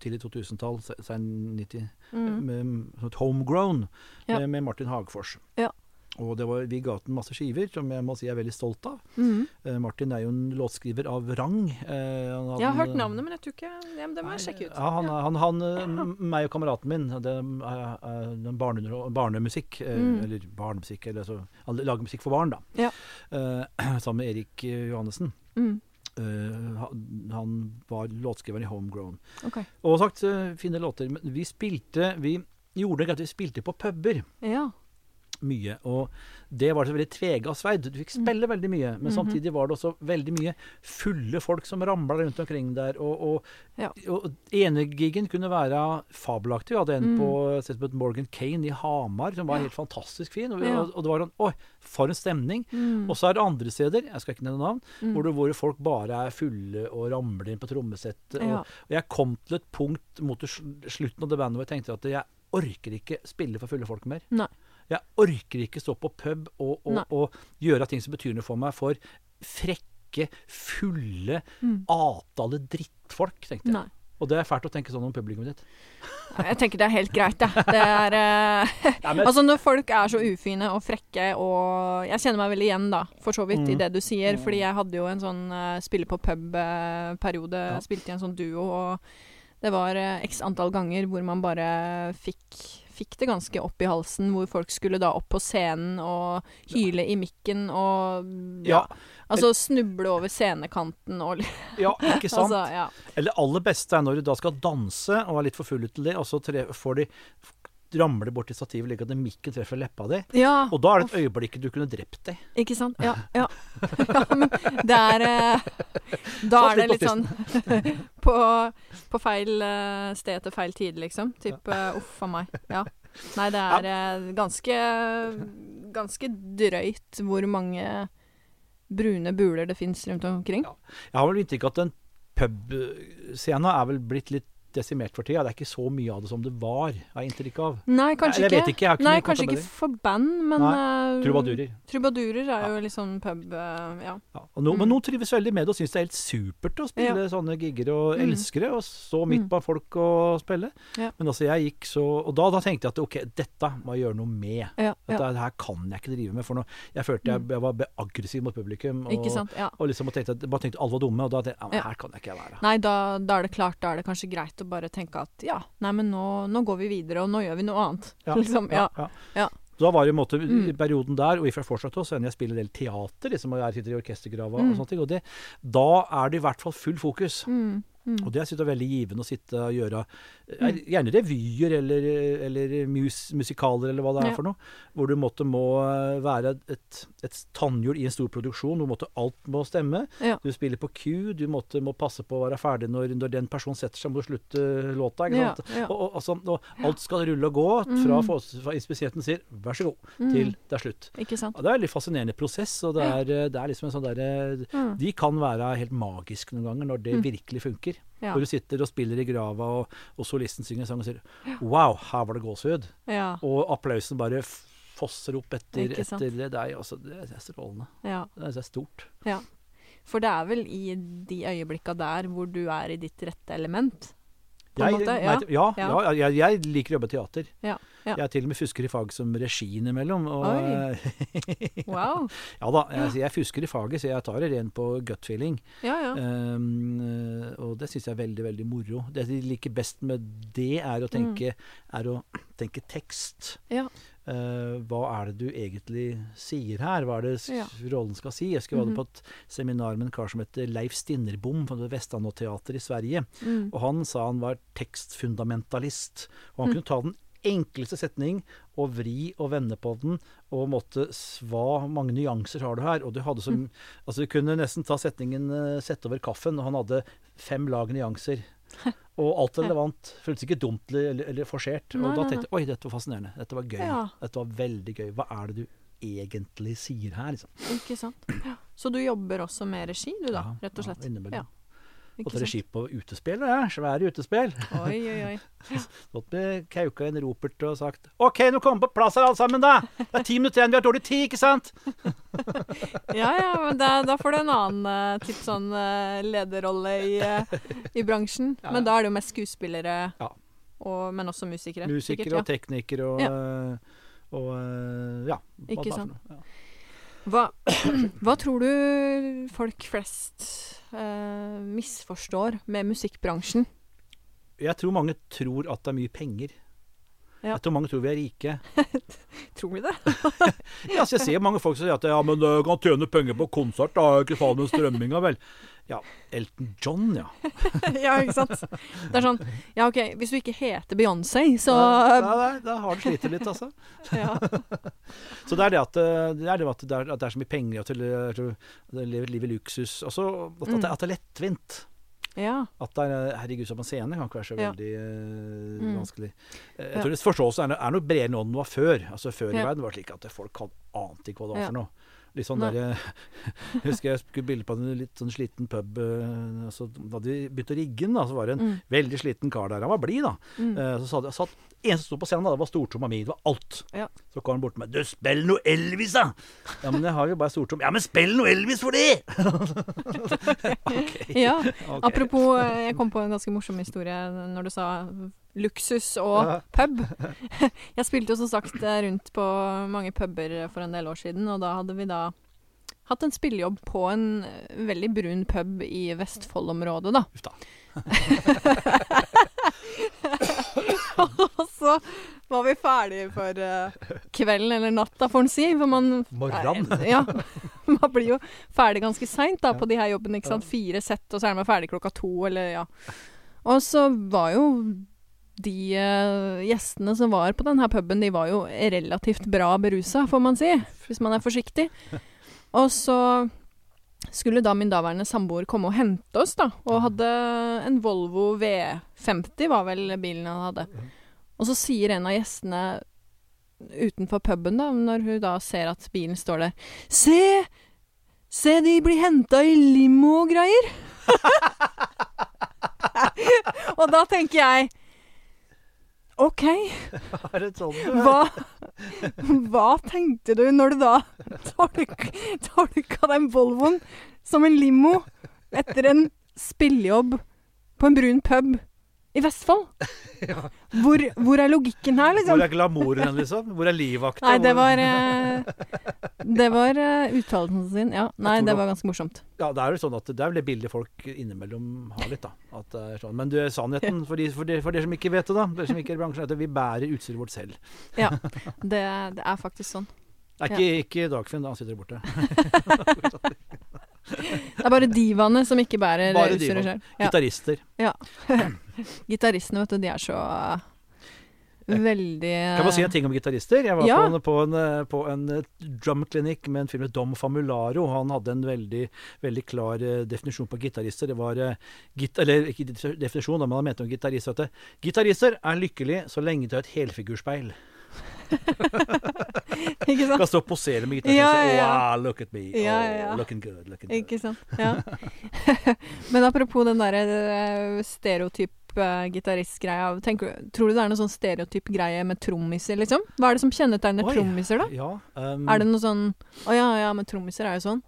tidlig 2000-tall, sen 90, mm. med, med, Homegrown, ja. med, med Martin Hagfors. Ja. Og det var, vi ga ut masse skiver, som jeg må si jeg er veldig stolt av. Mm. Uh, Martin er jo en låtskriver av rang. Uh, jeg har hørt navnet, men jeg tror ikke ja, Det må jeg sjekke ut. Ja, han, ja. han, han, ja. meg og kameraten min, det er, barne, barnemusikk, uh, mm. eller barnemusikk eller så, Han lager musikk for barn, da. Ja. sammen med Erik Johannessen. Mm. han var låtskriver i Homegrown. Okay. Og sagt fine låter. Men vi spilte Vi gjorde det greit, vi spilte på puber. Ja mye. Og det var så veldig tvega sverd. Du fikk spille mm. veldig mye, men -hmm. samtidig var det også veldig mye fulle folk som ramla rundt omkring der. Og, og, ja. og enegigen kunne være fabelaktig. Vi hadde en mm. på Morgan Kane i Hamar som var ja. helt fantastisk fin. Og, ja. og, det var sånn Oi, for en stemning! Mm. Og så er det andre steder, jeg skal ikke nevne navn, mm. hvor, det, hvor folk bare er fulle og ramler inn på trommesettet. Og, og, jeg kom til et punkt mot slutten av det bandet hvor jeg tenkte at jeg orker ikke spille for fulle folk mer. Nei. Jeg orker ikke stå på pub og, og, og, gjøre ting som betyr noe for meg, for frekke, fulle, mm. atale drittfolk, tenkte jeg. Nei. Og det er fælt å tenke sånn om publikummet ditt. Jeg tenker det er helt greit, jeg. Det er uh, men... Altså når folk er så ufine og frekke og Jeg kjenner meg veldig igjen, da, for så vidt, mm. i det du sier. Mm. Fordi jeg hadde jo en sånn uh, spille på pub-periode. Uh, ja. Spilte i en sånn duo, og det var x antall ganger hvor man bare fikk fikk det ganske opp i halsen, hvor folk skulle da opp på scenen og hyle i mikken og Ja, Altså snuble over scenekanten og ja ikke sant? Altså, ja. Eller aller beste er når du da skal danse og er litt for full til det, og så tre, får de ramler borti stativet like at mikken treffer leppa di. ja. Og da er det et øyeblikk du kunne drept deg. Ikke sant? Ja. ja. ja men det er eh, Da er det litt sånn på, på feil eh, sted til feil tid, liksom. Typ eh, uff a meg. Ja. Nei, det er ganske Ganske drøyt hvor mange brune buler det fins rundt omkring. Ja. Jeg har vel inntrykk av at en pubscene er vel blitt litt desimert for tida. Det er ikke så mye av det som det var, har jeg inntrykk av. Nei, kanskje Jeg ikke. ikke, Nei, kanskje ikke for band, men eh, Trubadurer. Trubadurer er jo litt sånn pub eh, Ja. Ja. Og no, Mm. Men noen trives veldig med det og syns det er helt supert å spille sånne gigger, og Mm. elsker det. Og så midt Mm. blant folk og spille. Ja. Men altså, jeg gikk så Og da, da tenkte jeg at ok, dette må jeg gjøre noe med. Ja, Dette ja. her kan jeg ikke drive med. For nå, jeg følte jeg, Mm. jeg var aggressiv mot publikum. Og, Ikke sant? Ja. og liksom og tenkte, bare tenkte alle var dumme, og da tenkte jeg Ja. her kan jeg ikke være. Nei, da, da er det klart, da er det kanskje greit å bare tenke at ja, nei, men nå, nå går vi videre, og nå gjør vi noe annet. Ja, liksom, ja. ja. Ja. Så da var det i en måte Mm. perioden der, og i fortsatt også, enn jeg spiller en del teater, liksom, og jeg sitter i orkestergrava Mm. og sånne ting. Og det, da er det i hvert fall full fokus. Mm, mm. Og det er veldig givende å sitte og gjøre eh, gjerne revyer eller, eller mus, musikaler eller hva det er Ja. for noe. Hvor du måtte må eh, være et, et tannhjul i en stor produksjon. Hvor måtte alt må stemme. Ja. Du spiller på Q, du måtte, må passe på å være ferdig når, når den personen setter seg, må du slutte låta. Ikke Ja, ja. Og, og, altså, og alt skal rulle og gå fra, Mm. fra inspisenten sier 'vær så god' Mm. til det er slutt. Og det er en litt fascinerende prosess, og det er, eh, det er liksom en sånn derre Mm. De kan være helt magiske noen ganger når det Mm. virkelig funker. Ja. Hvor du sitter og spiller i grava, og, og solisten synger en sang og sier 'wow, her var det gåsehud', Ja. og applausen bare fosser opp etter, etter det. Det er, altså, det er strålende. ja. Det er stort. Ja. For det er vel i de øyeblikka der hvor du er i ditt rette element? Jeg, Ja. ja, Ja. jeg, jeg liker å jobbe teater. Jeg til og med fusker i fag som regi innimellom. Oi. Wow. ja da, jeg, jeg fusker i faget, så jeg tar det ren på gut feeling. Ja, ja. Um, eh, og det syns jeg er veldig, veldig moro. Det jeg liker best med det, er å tenke, er å tenke tekst. Eh, hva er det du egentlig sier her? Hva er det Ja. rollen skal si? Jeg skulle Mhm. være på et seminar med en kar som heter Leif Stinnerbom fra Vestlandå Teater i Sverige. Mm. Og han sa han var tekstfundamentalist. Og han Mm. kunne ta den enkleste setning og vri og vende på den, og måtte Hva mange nyanser har du her? Og du hadde som Mm. Altså, du kunne nesten ta setningen uh, 'sett over kaffen', og han hadde fem lag nyanser. Og alt Ja. relevant. Føltes ikke dumt eller, eller forsert. Nei, Og da tenkte jeg oi, dette var fascinerende. Dette var gøy. Ja. Dette var veldig gøy. Hva er det du egentlig sier her, liksom? Ikke sant. Ja. Så du jobber også med regi, du da, Ja, rett og ja, slett? innimellom. Ja. Ikke sant? regi på utespill, ja. Svære utespill. Oi, oi, oi. Stått med kauka en ropert og sagt OK, nå kommer vi på plass her alle sammen, da! Det er ti minutter igjen, vi har dårlig tid, ikke sant? Ja ja, men da, da får du en annen uh, typ sånn eh, lederrolle i, eh, i bransjen. Ja, Men da er det jo mest skuespillere, Ja. og, men også musikere. Musikere sikkert, og teknikere og, Ja. og øh, ja. Ikke er sant. Ja. Hva, hva tror du folk flest eh, misforstår med musikkbransjen? Jeg tror mange tror at det er mye penger. Ja. Jeg tror mange tror vi er rike. Tror vi det? Ja, så jeg ser mange folk som sier at ja, men du kan tjene penger på konsert, da. Ikke faen med strømminga, vel. Ja, Elton John, ja. ja, ikke sant? Det er sånn Ja, OK, hvis du ikke heter Beyoncé, så Da, da, da har du slitt litt, altså. ja. Så det er det at øh, det er, det at det er, at det er så mye penger, du at at du lever et liv i luksus. Altså at, at, det, at det er lettvint. Ja. At det er Herregud, som en scene kan ikke være så Ja. veldig øh, Mm. vanskelig. Eh, Jeg tror det Forståelsen er, er noe bredere nå enn den var før. Altså Før i verden var det slik at folk hadde ante ikke hva det var Ja. for noe. Litt sånn Nei. der, Jeg husker jeg skulle bilde på en litt sånn sliten pub. øh, Altså, da hadde vi begynt å rigge den, da, så var det en Mm. veldig sliten kar der. Han var blid, da. Mm. Eh, Så sa de, satt, eneste som sto på scenen, da, det var stortromma mi. Det var alt. Ja. Så kom han bort til meg. 'Du, spill noe Elvis, da!' Ja, men jeg har jo bare stortrom. Ja, men spill noe Elvis for det! okay. Ja. Okay. Apropos, eh, jeg kom på en ganske morsom historie når du sa luksus og pub. Jeg spilte jo som sagt eh, rundt på mange puber for en del år siden, og da hadde vi da hatt en spillejobb på en eh, veldig brun pub i Vestfold-området, da. Uff da. og så var vi ferdige for eh, kvelden eller natta, får en si. For man Morran. Nei, Ja. Man blir jo ferdig ganske seint på de her jobbene. ikke sant? Fire sett, og så er man ferdig klokka to, eller ja. Og så var jo de uh, gjestene som var på denne puben, de var jo relativt bra berusa, får man si. Hvis man er forsiktig. Og så skulle da min daværende samboer komme og hente oss, da. Og hadde en Volvo V50, var vel bilen han hadde. Og så sier en av gjestene utenfor puben, da, når hun da ser at bilen står der Se! Se, de blir henta i limo og greier! og da tenker jeg OK, sånn? hva, hva tenkte du når du da tolk, tolka den Volvoen som en limo etter en spillejobb på en brun pub i Vestfold? Hvor, hvor er logikken her, liksom? Hvor er glamouren, liksom? Hvor er livvakta? Nei, det var eh, Det var uh, uttalelsen sin. Ja. Nei, det var ganske morsomt. Ja, det er jo sånn at det er vel det bildet folk innimellom har litt, da. At er sånn. Men du, sannheten, for, de, for, de, dere som ikke vet det, da, dere som ikke er i bransjen, er at vi bærer utstyret vårt selv. Ja, det, det er faktisk sånn. Det er ikke, ikke Dagfinn, da. Han sitter borte. Det er bare divaene som ikke bærer Bare utstyret sjøl. Ja. Gitarister. Gitaristene, vet du, de er så veldig Kan man si en ting om gitarister? Jeg var Ja. på, en, på, en, eh, på en drum drumklinikk med en film med Dom Famularo. Han hadde en veldig, veldig klar eh, definisjon på gitarister. Det var eh, git Eller ikke definisjon, men han mente om gitarister at eh, gitarister er lykkelige så lenge de har et helfigurspeil. Ikke sant? Kan stå og posere med gitaren Ja, ja, ja. Wow, look at me. Ja, oh, ja, Oh, Looking good. Looking good. Ikke sant. Ja. Men apropos den derre eh, stereotyp eh, gitaristgreia. Tror du det er noe sånn stereotyp greie med trommiser, liksom? Hva er det som kjennetegner trommiser, da? Ja, um, Er det noe sånn Å ja, ja, men trommiser er jo sånn.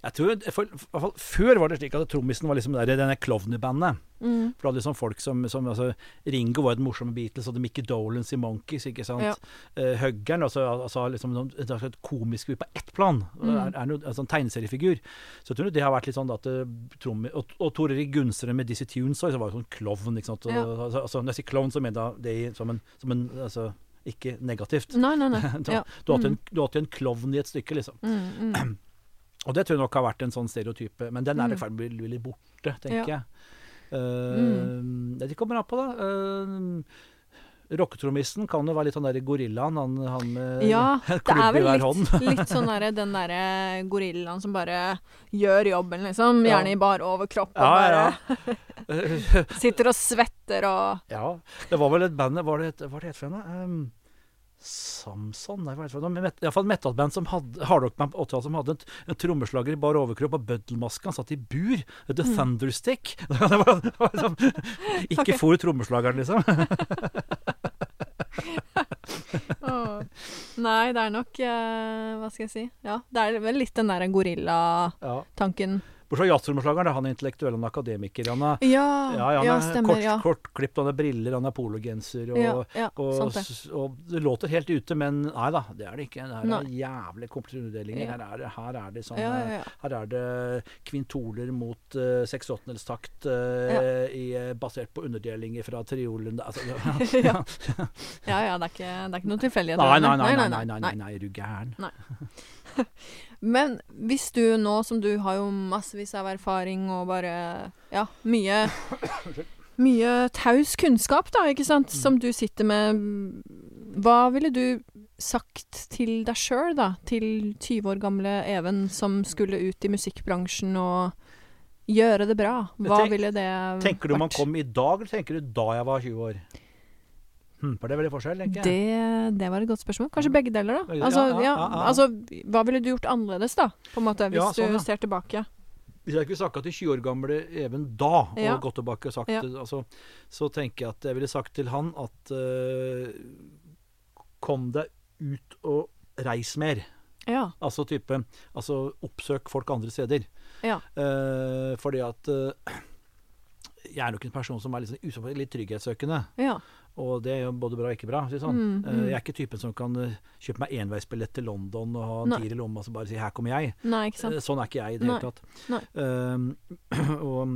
Jeg tror, for, for, Før var det slik at trommisen var liksom der, denne klovnebandet. Mm. For du hadde liksom folk som, som altså, Ringo var et morsomt Beatles, og Mickey Dolans i Monkeys, ikke sant. Ja. Eh, Huggeren, altså, altså liksom noen- et komisk på ett plan. Mm. Er, er noe, altså, en tegneseriefigur. Så jeg tror det har vært litt sånn at uh, trommer Og, og Tor Erik Gunsteren med Dizzie Tunes også, så var jo sånn klovn, ikke sant. Ja. altså, altså, når jeg sier klovn, så mener jeg det som en, som en altså, ikke negativt. Nei, nei, nei. Ja. du, har alltid en, alltid en klovn i et stykke, liksom. Mm, mm. Og det tror jeg nok har vært en sånn stereotype, men den er i ferd med å bli litt borte, tenker Ja. jeg. Uh, Mm. Det kommer an på, da. Uh, Rocketrommisten kan jo være litt sånn der gorillaen, han, han med Ja, en det klubb er i vel hver litt, hånd. litt sånn derre den derre gorillaen som bare gjør jobben, liksom. Ja. Gjerne i bar overkropp og Ja, bare ja. sitter og svetter og ja. Det var vel et band Hva var det hva det het for noe? Um, Samson? Nei, hva er det for noe? Iallfall et metalband som hadde hardrockband på 80-tallet som hadde en, en trommeslager i bar overkropp og bøddelmaske. Han satt i bur. The Mm. Thunderstick. det var, det var liksom, ikke okay. for trommeslageren, liksom. oh. Nei, det er nok uh, Hva skal jeg si? Ja, det er vel litt den der gorillatanken. Ja. Bortsett fra jazztrommeslageren, han er intellektuell, han er akademiker. Han er, Ja, ja, ja, han er stemmer. kort, ja. kortklipt, han har briller, han har pologenser. Og, ja, ja, og, sant det. s- og det låter helt ute, men nei da, det er det ikke. Det er Nei. jævlig kompliserte underdelinger. Ja. Her, er det, her er det sånn Ja, ja, ja. Her er det kvintoler mot uh, seks åttendelstakt uh, i, eh, basert på underdelinger fra triolen. Altså, ja. ja, ja, det er ikke, det er ikke noen tilfeldighet. nei, nei nei, nei, nei, nei, nei, nei, nei, nei, er du gæren? Men hvis du nå som du har jo massevis av erfaring og bare Ja, mye Mye taus kunnskap, da, ikke sant, som du sitter med. Hva ville du sagt til deg sjøl, da? Til 20 år gamle Even som skulle ut i musikkbransjen og gjøre det bra. Hva Tenk- ville det vært? Tenker du man vært? kom i dag, eller tenker du da jeg var 20 år? Hm, for det er veldig forskjell, tenker jeg. Det, det var et godt spørsmål. Kanskje begge deler, da. Altså, ja, ja, ja, altså, hva ville du gjort annerledes, da? På en måte, hvis sånn, du ser tilbake. Hvis jeg skulle snakka til 20 år gamle Even da, og gått tilbake og sagt altså, så tenker jeg at jeg ville sagt til han at uh, Kom deg ut og reis mer. Ja. Altså type Altså oppsøk folk andre steder. Ja. Eh, fordi at eh, jeg er nok en person som er litt, sånn litt trygghetssøkende. ja. Og det er jo både bra og ikke bra. si Sånn. Mm, Eh, mm. jeg er ikke typen som kan eh, kjøpe meg enveisbillett til London og ha en tier i lomma og så bare si 'her kommer jeg'. Nei, ikke sant. Eh, Sånn er ikke jeg i det hele tatt. Ehm, og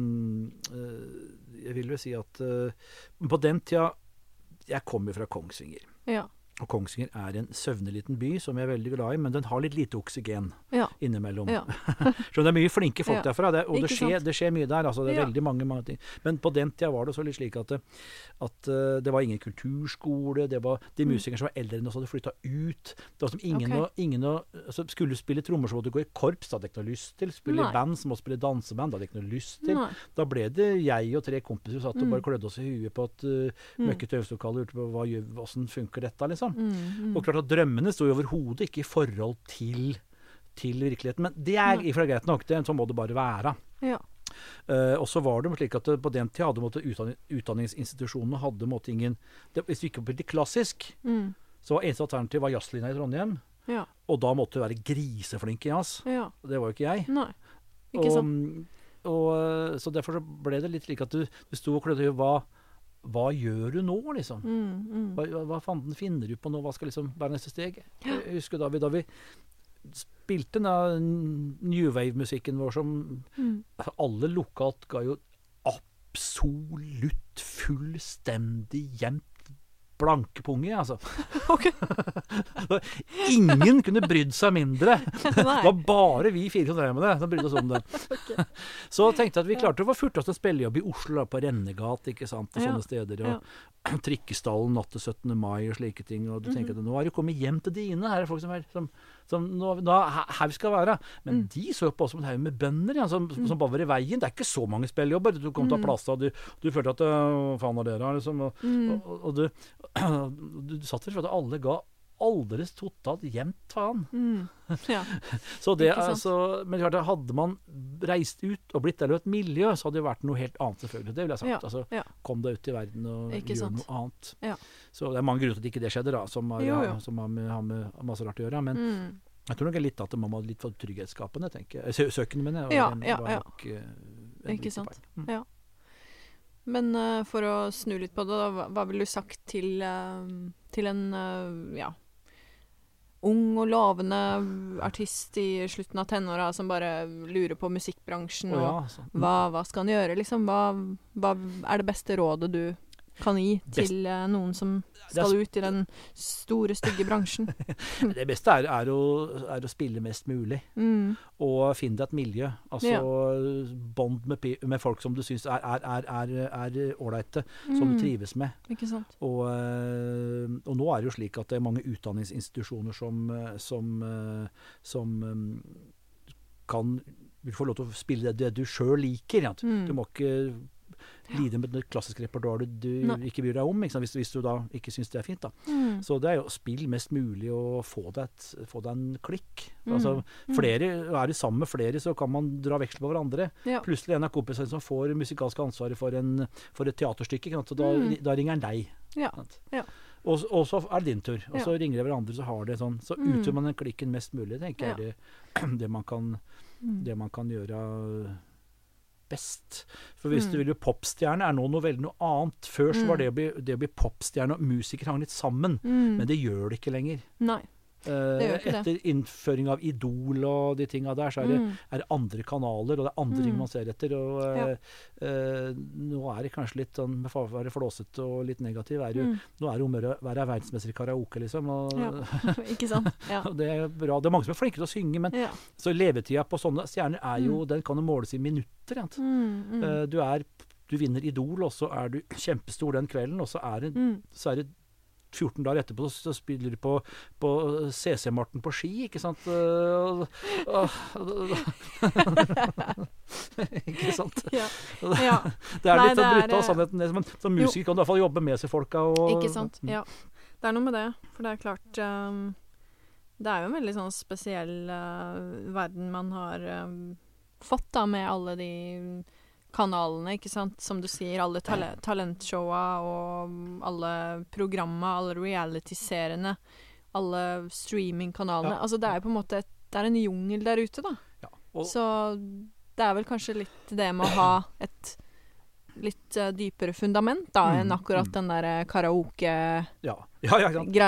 eh, jeg vil jo si at uh, på den tida Jeg kommer fra Kongsvinger. Ja. Og Kongsvinger er en søvneliten by som jeg er veldig glad i, men den har litt lite oksygen Ja. innimellom. Ja. Så det er mye flinke folk Ja. derfra, det, og det skjer, det skjer mye der. Altså, det er veldig mange, mange ting. Men på den tida var det så litt slik at, at uh, det var ingen kulturskole. Det var de musikerne som var eldre enn oss, hadde flytta ut. Det var som ingen, okay. Ok. ingen å, altså, Skulle spille trommer, så måtte du gå i korps. Det hadde jeg ikke noe lyst til. Spille Nei. i band, så måtte spille danseband. Det hadde jeg ikke noe lyst til. Nei. Da ble det jeg og tre kompiser som satt og Mm. bare klødde oss i huet på et uh, Mm. møkkete øvingslokale og lurte på hva åssen funker dette, liksom. Mm, mm. Og klart at drømmene sto jo overhodet ikke i forhold til, til virkeligheten. Men det er Nei. i og greit nok. Det, så må det bare være. Ja. Uh, og så var det slik at det, på den tida hadde måtte, utdanning, utdanningsinstitusjonene hadde måtte ingen det, Hvis du gikk opp til klassisk, Mm. så var eneste alternativ var jazzlinja i Trondheim. Ja. Og da måtte du være griseflink i jazz. Ja. Det var jo ikke jeg. Nei. Ikke og, sant. og, så derfor så ble det litt slik at du, du sto og klødde i. Hva, hva gjør du nå, liksom? Mm, mm. Hva, hva, fanden finner du på nå? Hva skal liksom være neste steg? Jeg husker da vi, da vi spilte den New Wave-musikken vår som Mm. alle lokalt ga jo absolutt fullstendig jevnt blanke punge, altså. Ok. Ingen kunne brydd seg mindre. Det var bare vi fire som drev med det, som brydde oss om det. Så tenkte jeg at vi klarte å få furta oss til spillejobb i Oslo, da, på Rennegat, ikke sant, og Ja. sånne steder. Og Trikkestallen natt til 17. mai og slike ting. Og du tenker Mhm. at nå har du kommet hjem til dine. Her er folk som, er, som, som nå, her vi skal være. Men Mm. de så jo på oss som en haug med bønder ja, som, som bare var i veien. Det er ikke så mange spillejobber. Du kom til å ha plass, og du, du følte at «Hva faen er dere, liksom. Og, Mm. og, og du, du satt der for at alle ga aldeles totalt jevnt faen. Mm. Ja. Så det, altså, men klart, hadde man reist ut og blitt del av et miljø, så hadde det vært noe helt annet, selvfølgelig. Det ville jeg sagt. Ja, Altså, ja. Kom deg ut i verden og Ikke gjør sant. noe annet. Ja. Så det er mange grunner til at ikke det skjedde, da, som har, Jo, jo. Som har, med, har med masse rart å gjøre. Men Mm. jeg tror nok litt at man ha litt for trygghetsskapende, tenker jeg. Sø søkende, mener jeg. Ja, en- ja, ja. nok, eh, en Ikke sant. Mm. Ja. Men uh, for å snu litt på det, da, hva, hva ville du sagt til, uh, til en uh, ja, ung og lovende artist i slutten av tenåra som bare lurer på musikkbransjen oh, ja, altså. hva, hva skal han gjøre, liksom? Hva, hva er det beste rådet du kan gi til uh, noen som skal ut i den store, stygge bransjen? Det beste er, er, å, er å spille mest mulig. Mm. Og finn deg et miljø. Altså Ja. bond med, med folk som du syns er ålreite, ålreite, som du Mm. trives med. Ikke sant? Og, eh, og nå er det jo slik at det er mange utdanningsinstitusjoner som, eh, som, som kan vil få lov til å spille det, det du sjøl liker. Ja. Mm. Du må ikke lide med det klassiske repertoaret du Nei. ikke bryr deg om? Hvis, hvis du da ikke syns det er fint. Mm. Så det er jo spill mest mulig og få deg, et, få deg en klikk. Mm. Altså, Mm. flere, Er du sammen med flere, så kan man dra veksel på hverandre. Ja. Plutselig en av kompisene som får musikalske ansvaret for, en, for et teaterstykke, så da, Mm. da ringer han deg. Ja. Ja. Og, og så er det din tur. Og så ringer de hverandre, så har det sånn. Så Mm. utgjør man den klikken mest mulig, tenker jeg det, det, man kan, Mm. det man kan gjøre best. For hvis Mm. du vil jo popstjerne, er nå noe veldig noe annet. Før så var Mm. det å bli, det å bli popstjerne og musiker hang litt sammen. Mm. Men det gjør det ikke lenger. Nei. Eh, etter innføring av Idol og de tinga der, så er det, Mm. er det andre kanaler, og det er andre ting Mm. man ser etter. Og Ja. eh, eh, nå er det kanskje litt sånn, med for å være flåsete og litt negativ, er jo- Mm. nå er det om å være verdensmester i karaoke, liksom. Og, Ja. Ikke sant? Ja. det er bra. Det er mange som er flinke til å synge, men ja. så levetida på sånne stjerner er jo, den kan jo måles i minutter. Mm, mm, Eh, du er du vinner Idol, og så er du kjempestor den kvelden, og så er det, mm. så er det 14 dager etterpå så spiller du på, på CC Marten på ski, ikke sant? Eh, ikke sant? Ja. ja. Det er Nei, litt sånn er, brutal eh, sannheten. Men som musiker kan du i hvert fall jobbe med seg folka. Og, Ikke sant. Mm. Ja. Det er noe med det. For det er klart um, Det er jo en veldig sånn spesiell uh, verden man har um, fått, da, med alle de kanalene, ikke sant. Som du sier, alle tale talentshowa og alle programma, alle reality-seriene. Alle streamingkanalene. Ja. Altså, det er på en måte et, Det er en jungel der ute, da. Ja. Og, Så det er vel kanskje litt det med å ha et litt uh, dypere fundament, da, Mm, enn akkurat mm. den der karaoke-greia. ja. Ja,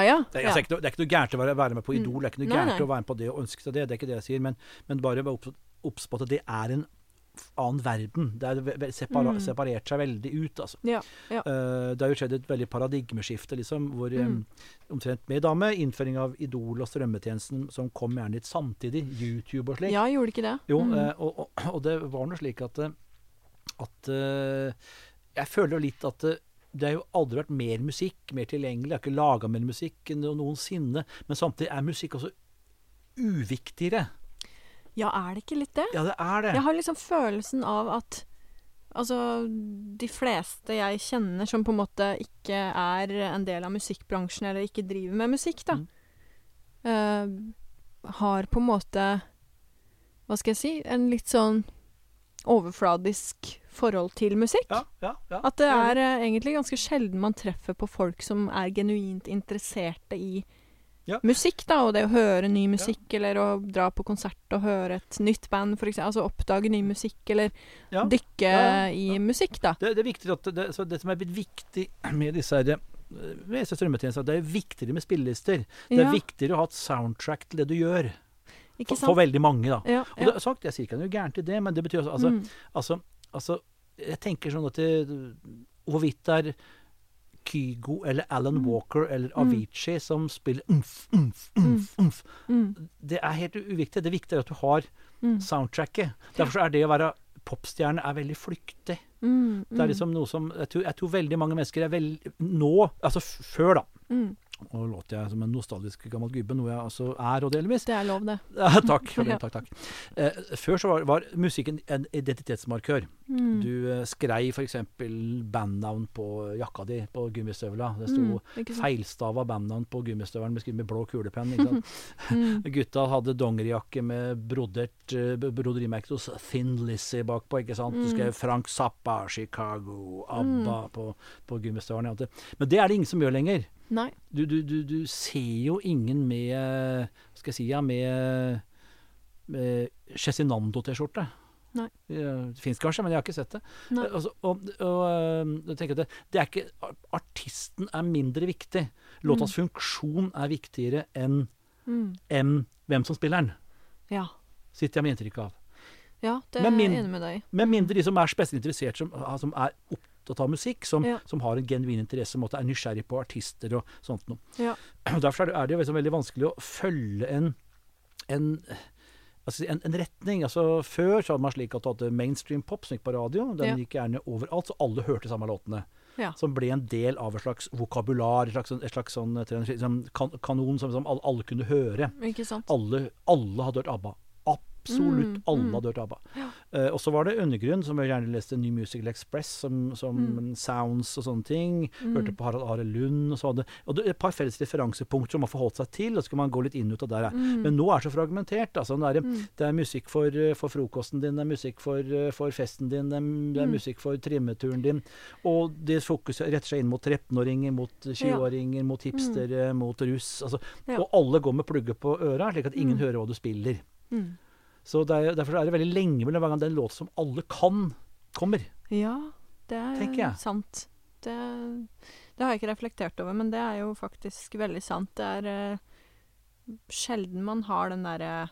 ja. Det er, altså, ikke noe, det er ikke noe gærent å være, være med på Mm. Idol, det er ikke noe gærent å være med på det og ønske seg det, det er ikke det jeg sier, men, men bare obs- obs på at det er en annen verden. Det ve- separa Mm. separert seg veldig ut, altså. Ja. ja. Uh, det har jo skjedd et veldig paradigmeskifte, liksom, hvor mm. um, omtrent med dame, innføring av Idol og strømmetjenesten, som kom gjerne litt samtidig, YouTube og slik. ja, gjorde ikke det? Jo, Mm. uh, og, og, og det var nå slik at, eh, at uh, Jeg føler jo litt at det, det har jo aldri vært mer musikk, mer tilgjengelig. Jeg har ikke laga mer musikk enn noensinne. Men samtidig er musikk også uviktigere. Ja, er det ikke litt det? Ja, det er det. Jeg har liksom følelsen av at Altså, de fleste jeg kjenner som på en måte ikke er en del av musikkbransjen, eller ikke driver med musikk, da, Mm. uh, har på en måte Hva skal jeg si? En litt sånn overfladisk forhold til musikk. Ja, ja, ja. At det er uh, egentlig ganske sjelden man treffer på folk som er genuint interesserte i Ja. musikk, da, og det å høre ny musikk, eller å dra på konsert og høre et nytt band, for eksempel. Altså oppdage ny musikk, eller Ja. dykke Ja, ja, i musikk, da. Det, det er viktig at det, så det som er blitt viktig med disse her, eh, med det er viktigere med spillelister. Det er Ja, viktigere å ha et soundtrack til det du gjør. For, for veldig mange, da. ja, Og det er sagt, Jeg sier ikke noe gærent i det, men det betyr også altså, mm. altså, altså Jeg tenker sånn at det, hvorvidt det er Kygo eller Alan Mm. Walker eller Mm. Avicii som spiller umf, umf, umf, umf. Mm. Det er helt uviktig. Det viktige er at du har soundtracket. Derfor er det å være popstjerne er veldig flyktig. Det er liksom noe som Jeg tror, jeg tror veldig mange mennesker er veldig Nå, altså før, da. Mm. Nå låter jeg som en nostalgisk gammel gubbe, noe jeg altså er, og delvis. Det er lov, det. Ja, takk. det, takk, takk. Eh, før så var, var musikken en identitetsmarkør. Mm. Du eh, skrei f.eks. bandnavn på jakka di, på gummistøvla. Det sto Mm. Feilstava bandnavn på gummistøvelen med med blå kulepenn. Mm. Gutta hadde dongerijakke med brodert broderimerke b- hos Thin Lizzie bakpå. ikke sant? Du Mm. skrev Frank Zappa, Chicago, ABBA på, på gummistøvelen. Men det er det ingen som gjør lenger. Nei. Du, du, du, du ser jo ingen med Hva skal jeg si ja, med, med Cezinando-T-skjorte. Nei. Det fins kanskje, men jeg har ikke sett det. Eh, Altså, og, og eh, jeg tenker at det, det er ikke Artisten er mindre viktig. Låtas funksjon er viktigere enn Mm. en, hvem som spiller den. Ja. Sitter jeg med inntrykk av. ja, det er jeg enig med deg i. Med mindre de som er spesielt interessert, som, som er opptatt av musikk, som, Ja. som har en genuin interesse, som er nysgjerrig på artister og sånt noe. Ja. Derfor er det, det jo liksom veldig vanskelig å følge en, en Altså en, en retning. altså Før så hadde man slik at du hadde mainstream pop som gikk på radio. Den Ja. gikk gjerne overalt, så alle hørte samme låtene. Ja. Som ble en del av et slags vokabular, et slags, et slags sånn, sånn kan, kanon som, som alle, alle kunne høre. Alle, alle hadde hørt ABBA. Absolutt Mm, alle mm. hadde hørt ABBA. Eh, og så var det Undergrunn, som jeg gjerne leste New Musical Express, som, som Mm. Sounds og sånne ting. Hørte på Harald Are Lund og så hadde Og det et par felles referansepunkter som man forholdt seg til, og så kan man gå litt inn ut av der. Men nå er det så fragmentert. Altså, det, er det, er musikk for, eh, for frokosten din, det er musikk for, eh, for festen din, det er, det er musikk for trimmeturen din. Og det retter seg inn mot 13-åringer, mot 20-åringer, mot hipstere, mot russ. Altså. Ja. Og alle går med plugger på øra, slik at ingen Mm. hører hva du spiller. Mm. Så det er, Derfor er det veldig lenge mellom hver gang den låt som alle kan, kommer. Ja, det er sant. Det, det har jeg ikke reflektert over, men det er jo faktisk veldig sant. Det er uh, sjelden man har den derre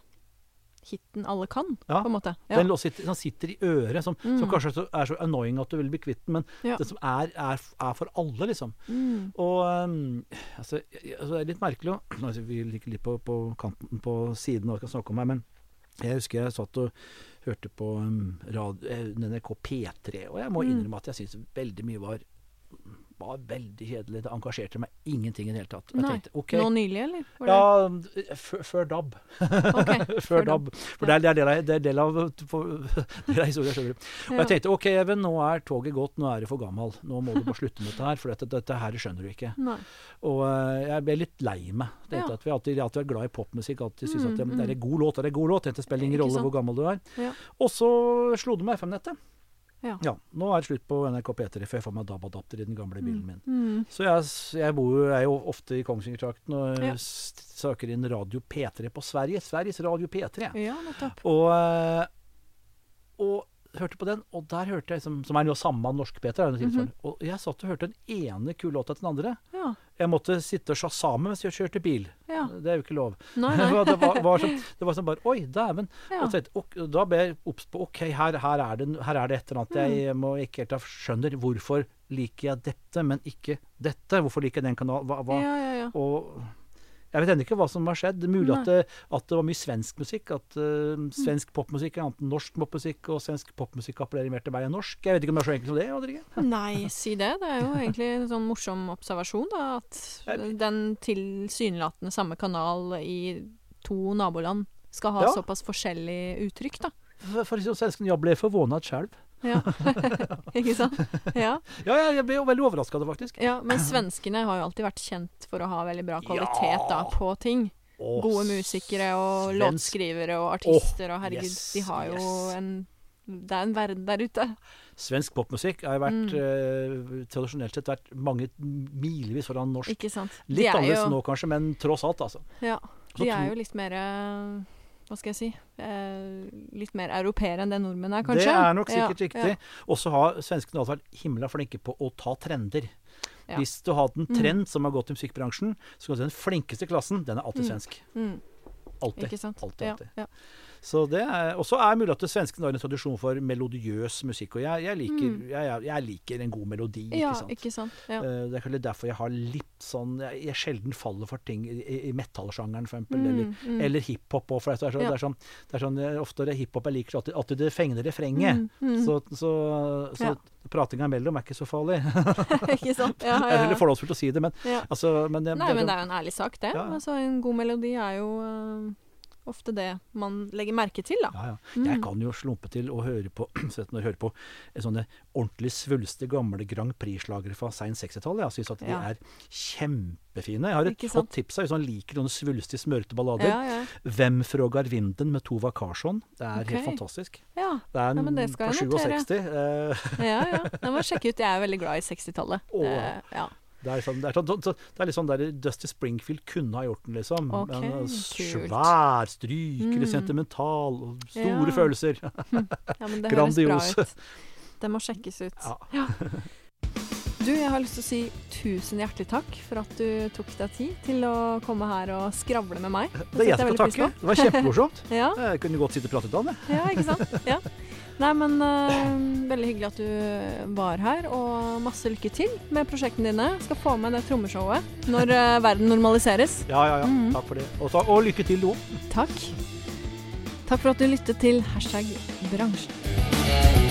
hiten alle kan, Ja, på en måte. Ja. Den sitter, som sitter i øret, som, som Mm. kanskje er så, annoying at du vil bli kvitt den, men Ja. det som er, er, er for alle, liksom. Mm. Og um, altså, altså, det er litt merkelig å Vi ligger litt på, på kanten på siden og skal snakke om her, men jeg husker jeg satt og hørte på radio, NRK P3, og jeg må Mm. innrømme at jeg syns veldig mye var var veldig kjedelig. Det engasjerte meg ingenting i det hele tatt. Nei. tenkte OK. Nå nylig, eller? Var Ja, før, før DAB. Okay, før DAB. For det er, det er del av, det er del av, historien, skjønner du. Og jeg tenkte OK, Even, nå er toget gått, nå er du for gammel. Nå må du bare slutte med dette her, for dette, dette her skjønner du ikke. Nei. Og eh, jeg ble litt lei meg. Tenkte Ja. at Vi alltid, alltid vært glad i popmusikk. Alltid syntes at det, Mm, det er en god låt, det er en god låt. Det spiller ingen rolle hvor gammel du er. Ja. Og så slo det meg FM-nettet. Ja. Nå er det slutt på NRK P3, for jeg får meg DAB-adapter i den gamle bilen min. Mm. Så jeg, jeg bor jo, er jo ofte i Kongsvinger-trakten og Ja. søker inn Radio P3 på Sverige. Sveriges Radio P3. Ja, nettopp. Og, eh, og hørte på den, og der hørte jeg som, som er jo samme norsk Peter. er noe Mhm. tilsvarende. Og jeg satt og hørte den ene kule låta etter den andre. Ja. Jeg måtte sitte og sjasame mens jeg kjørte bil. Ja. Det er jo ikke lov. Nei, Det nei. var, det var, var sånn, det var som bare Oi, dæven. Ja. Og Da ble jeg obs på OK, her, her, er det, her er det et eller annet Mm. jeg må ikke helt ha skjønner. Hvorfor liker jeg dette, men ikke dette? Hvorfor liker jeg den kanalen? Hva, hva? Ja, ja, ja. Og jeg vet ennå ikke hva som har skjedd. Det mulig at det, at det var mye svensk musikk. At uh, svensk popmusikk er annet enn norsk popmusikk, og svensk popmusikk appellerer mer til meg enn norsk. Jeg vet ikke om det er så enkelt som det. Adrige. Nei, si det. Det er jo egentlig en sånn morsom observasjon, da. At den tilsynelatende samme kanal i to naboland skal ha Ja. såpass forskjellig uttrykk, da. For, for liksom, svensken, jeg ble forvånet sjøl. Ja. Ikke sant? Ja. Ja, jeg, ble jo veldig overraska, faktisk. ja. Men svenskene har jo alltid vært kjent for å ha veldig bra kvalitet da, på ting. Åh, Gode musikere og svensk- låtskrivere og artister og herregud, yes, de har jo yes. en Det er en verden der ute. Svensk popmusikk har vært Mm. eh, tradisjonelt sett vært mange milevis foran norsk. Litt er annerledes jo- nå kanskje, men tross alt, altså. Ja. De er jo litt mer eh, Hva skal jeg si eh, Litt mer europeere enn det nordmenn er, kanskje? Det er nok sikkert Ja, riktig. ja. Og så har svenskene alltid vært himla flinke på å ta trender. Ja. Hvis du har hatt en Mm. trend som har gått i musikkbransjen, så kan du si den flinkeste klassen, den er alltid Mm. svensk. Mm, Alltid. sant? Alltid, Ja, alltid. Så det er, Og så er mulig at det svenskene har en tradisjon for melodiøs musikk. Og jeg, jeg, liker, Mm. jeg, jeg, liker en god melodi, ja, ikke sant. ikke sant? Ja. Eh, Det er kanskje derfor jeg har litt sånn Jeg, sjelden faller for ting i, i- metallsjangeren, for eksempel. Mm, Eller, mm. eller hiphop òg, for det er, så, Ja. det er sånn, det er sånn eh, Ofte er hiphop jeg liker, alltid, alltid det fengende refrenget. Mm, mm. Så, så, så Ja. pratinga imellom er ikke så farlig. ikke sant? Ja, ja, ja. fordomsfullt å si det, men ja. altså men det, Nei, men det er jo en ærlig sak, det. Altså, en god melodi er jo eh, ofte det man legger merke til, da. ja, ja. Mm. Jeg kan jo slumpe til å høre på når jeg hører på sånne ordentlig svulste gamle Grand Prix-slagere fra sein 60-tall. Jeg syns at de Ja. er kjempefine. Jeg har et sant? tips en sånn liker noen svulstige, smørte ballader. Ja, ja. 'Hvem frågar vinden' med Tova Karsson. Det er helt fantastisk. ja. Det er en det jeg 67. eh, ja, ja. Den må jeg sjekke ut. Jeg er veldig glad i 60-tallet. Det- er, sånn, det, er sånn, det er litt sånn der Dusty Springfield kunne ha gjort den, liksom. Okay, Men, uh, svær, strykende, Mm. sentimental, store Ja. følelser. ja, men det Grandios. høres bra ut. Det må sjekkes ut. Ja. Du, jeg har lyst til å si tusen hjertelig takk for at du tok deg tid til å komme her og skravle med meg. Det er jeg som skal takke. Det var kjempemorsomt. Ja, Jeg kunne godt sitte og pratet om det. ja, ikke sant? Ja. Nei, men uh, veldig hyggelig at du var her, og masse lykke til med prosjektene dine. Skal få med det trommeshowet når uh, verden normaliseres. Ja, ja, ja. Mhm. Takk for det. Og, og lykke til, du òg. Takk. Takk for at du lyttet til hashtag bransjen.